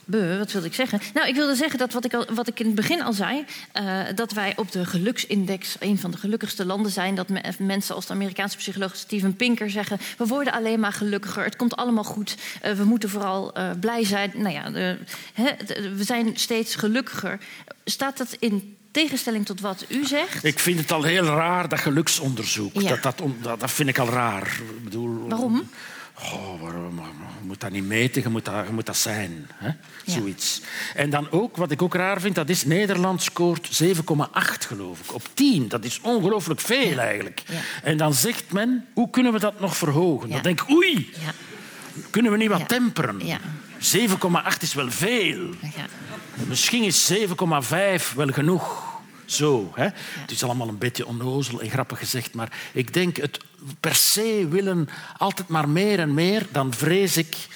buh, wat wilde ik zeggen? Nou, ik wilde zeggen dat wat ik, al, wat ik in het begin al zei... eh, dat wij op de geluksindex een van de gelukkigste landen zijn. Dat me- mensen als de Amerikaanse psycholoog Steven Pinker zeggen... we worden alleen maar gelukkiger, het komt allemaal goed. eh, we moeten vooral eh, blij zijn. Nou ja, de- hè, de- we zijn steeds gelukkiger. Staat dat in tegenstelling tot wat u zegt? Ik vind het al heel raar, dat geluksonderzoek. Ja. Dat, dat, dat, dat vind ik al raar. Ik bedoel, Waarom? Oh, waarom? Je moet dat niet meten, je moet dat, je moet dat zijn. Hè? Ja. Zoiets. En dan ook, wat ik ook raar vind, dat is Nederland scoort 7,8 geloof ik. Op 10. Dat is ongelooflijk veel eigenlijk. Ja. En dan zegt men, hoe kunnen we dat nog verhogen? Dan denk ik, oei, Ja, kunnen we niet wat temperen? Ja. 7,8 is wel veel. ja. Misschien is 7,5 wel genoeg. Zo, hè? Het is allemaal een beetje onnozel en grappig gezegd, maar ik denk het per se willen altijd maar meer en meer. Dan vrees ik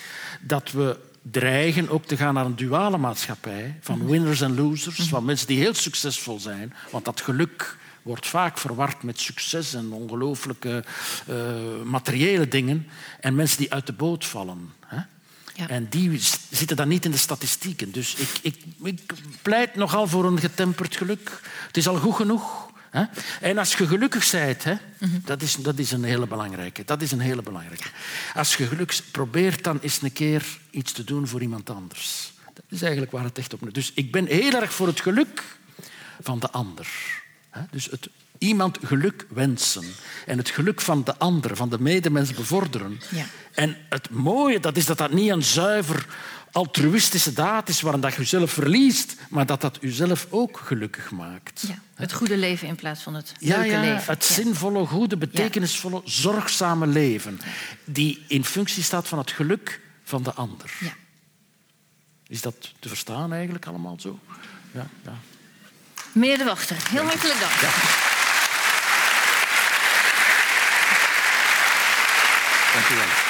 dat we dreigen ook te gaan naar een duale maatschappij van winners en losers, van mensen die heel succesvol zijn, want dat geluk wordt vaak verward met succes en ongelooflijke eh, materiële dingen en mensen die uit de boot vallen. Hè? Ja. En die zitten dan niet in de statistieken. Dus ik, ik, ik pleit nogal voor een getemperd geluk. Het is al goed genoeg. En als je gelukkig bent, dat, is, dat is een hele belangrijke. Dat is een hele belangrijke. Als je gelukkig probeert dan eens een keer iets te doen voor iemand anders. Dat is eigenlijk waar het echt op. Dus ik ben heel erg voor het geluk van de ander. Dus het iemand geluk wensen en het geluk van de ander, van de medemens bevorderen. Ja. En het mooie dat is dat dat niet een zuiver altruïstische daad is waarin dat je jezelf verliest, maar dat dat jezelf ook gelukkig maakt. Ja, het goede leven in plaats van het Ja, leuke ja, leven. het zinvolle, goede, betekenisvolle, zorgzame leven. Die in functie staat van het geluk van de ander. Ja. Is dat te verstaan eigenlijk allemaal zo? Ja, ja. Meneer De Wachter, heel hartelijk dank. Ja. Dank u wel.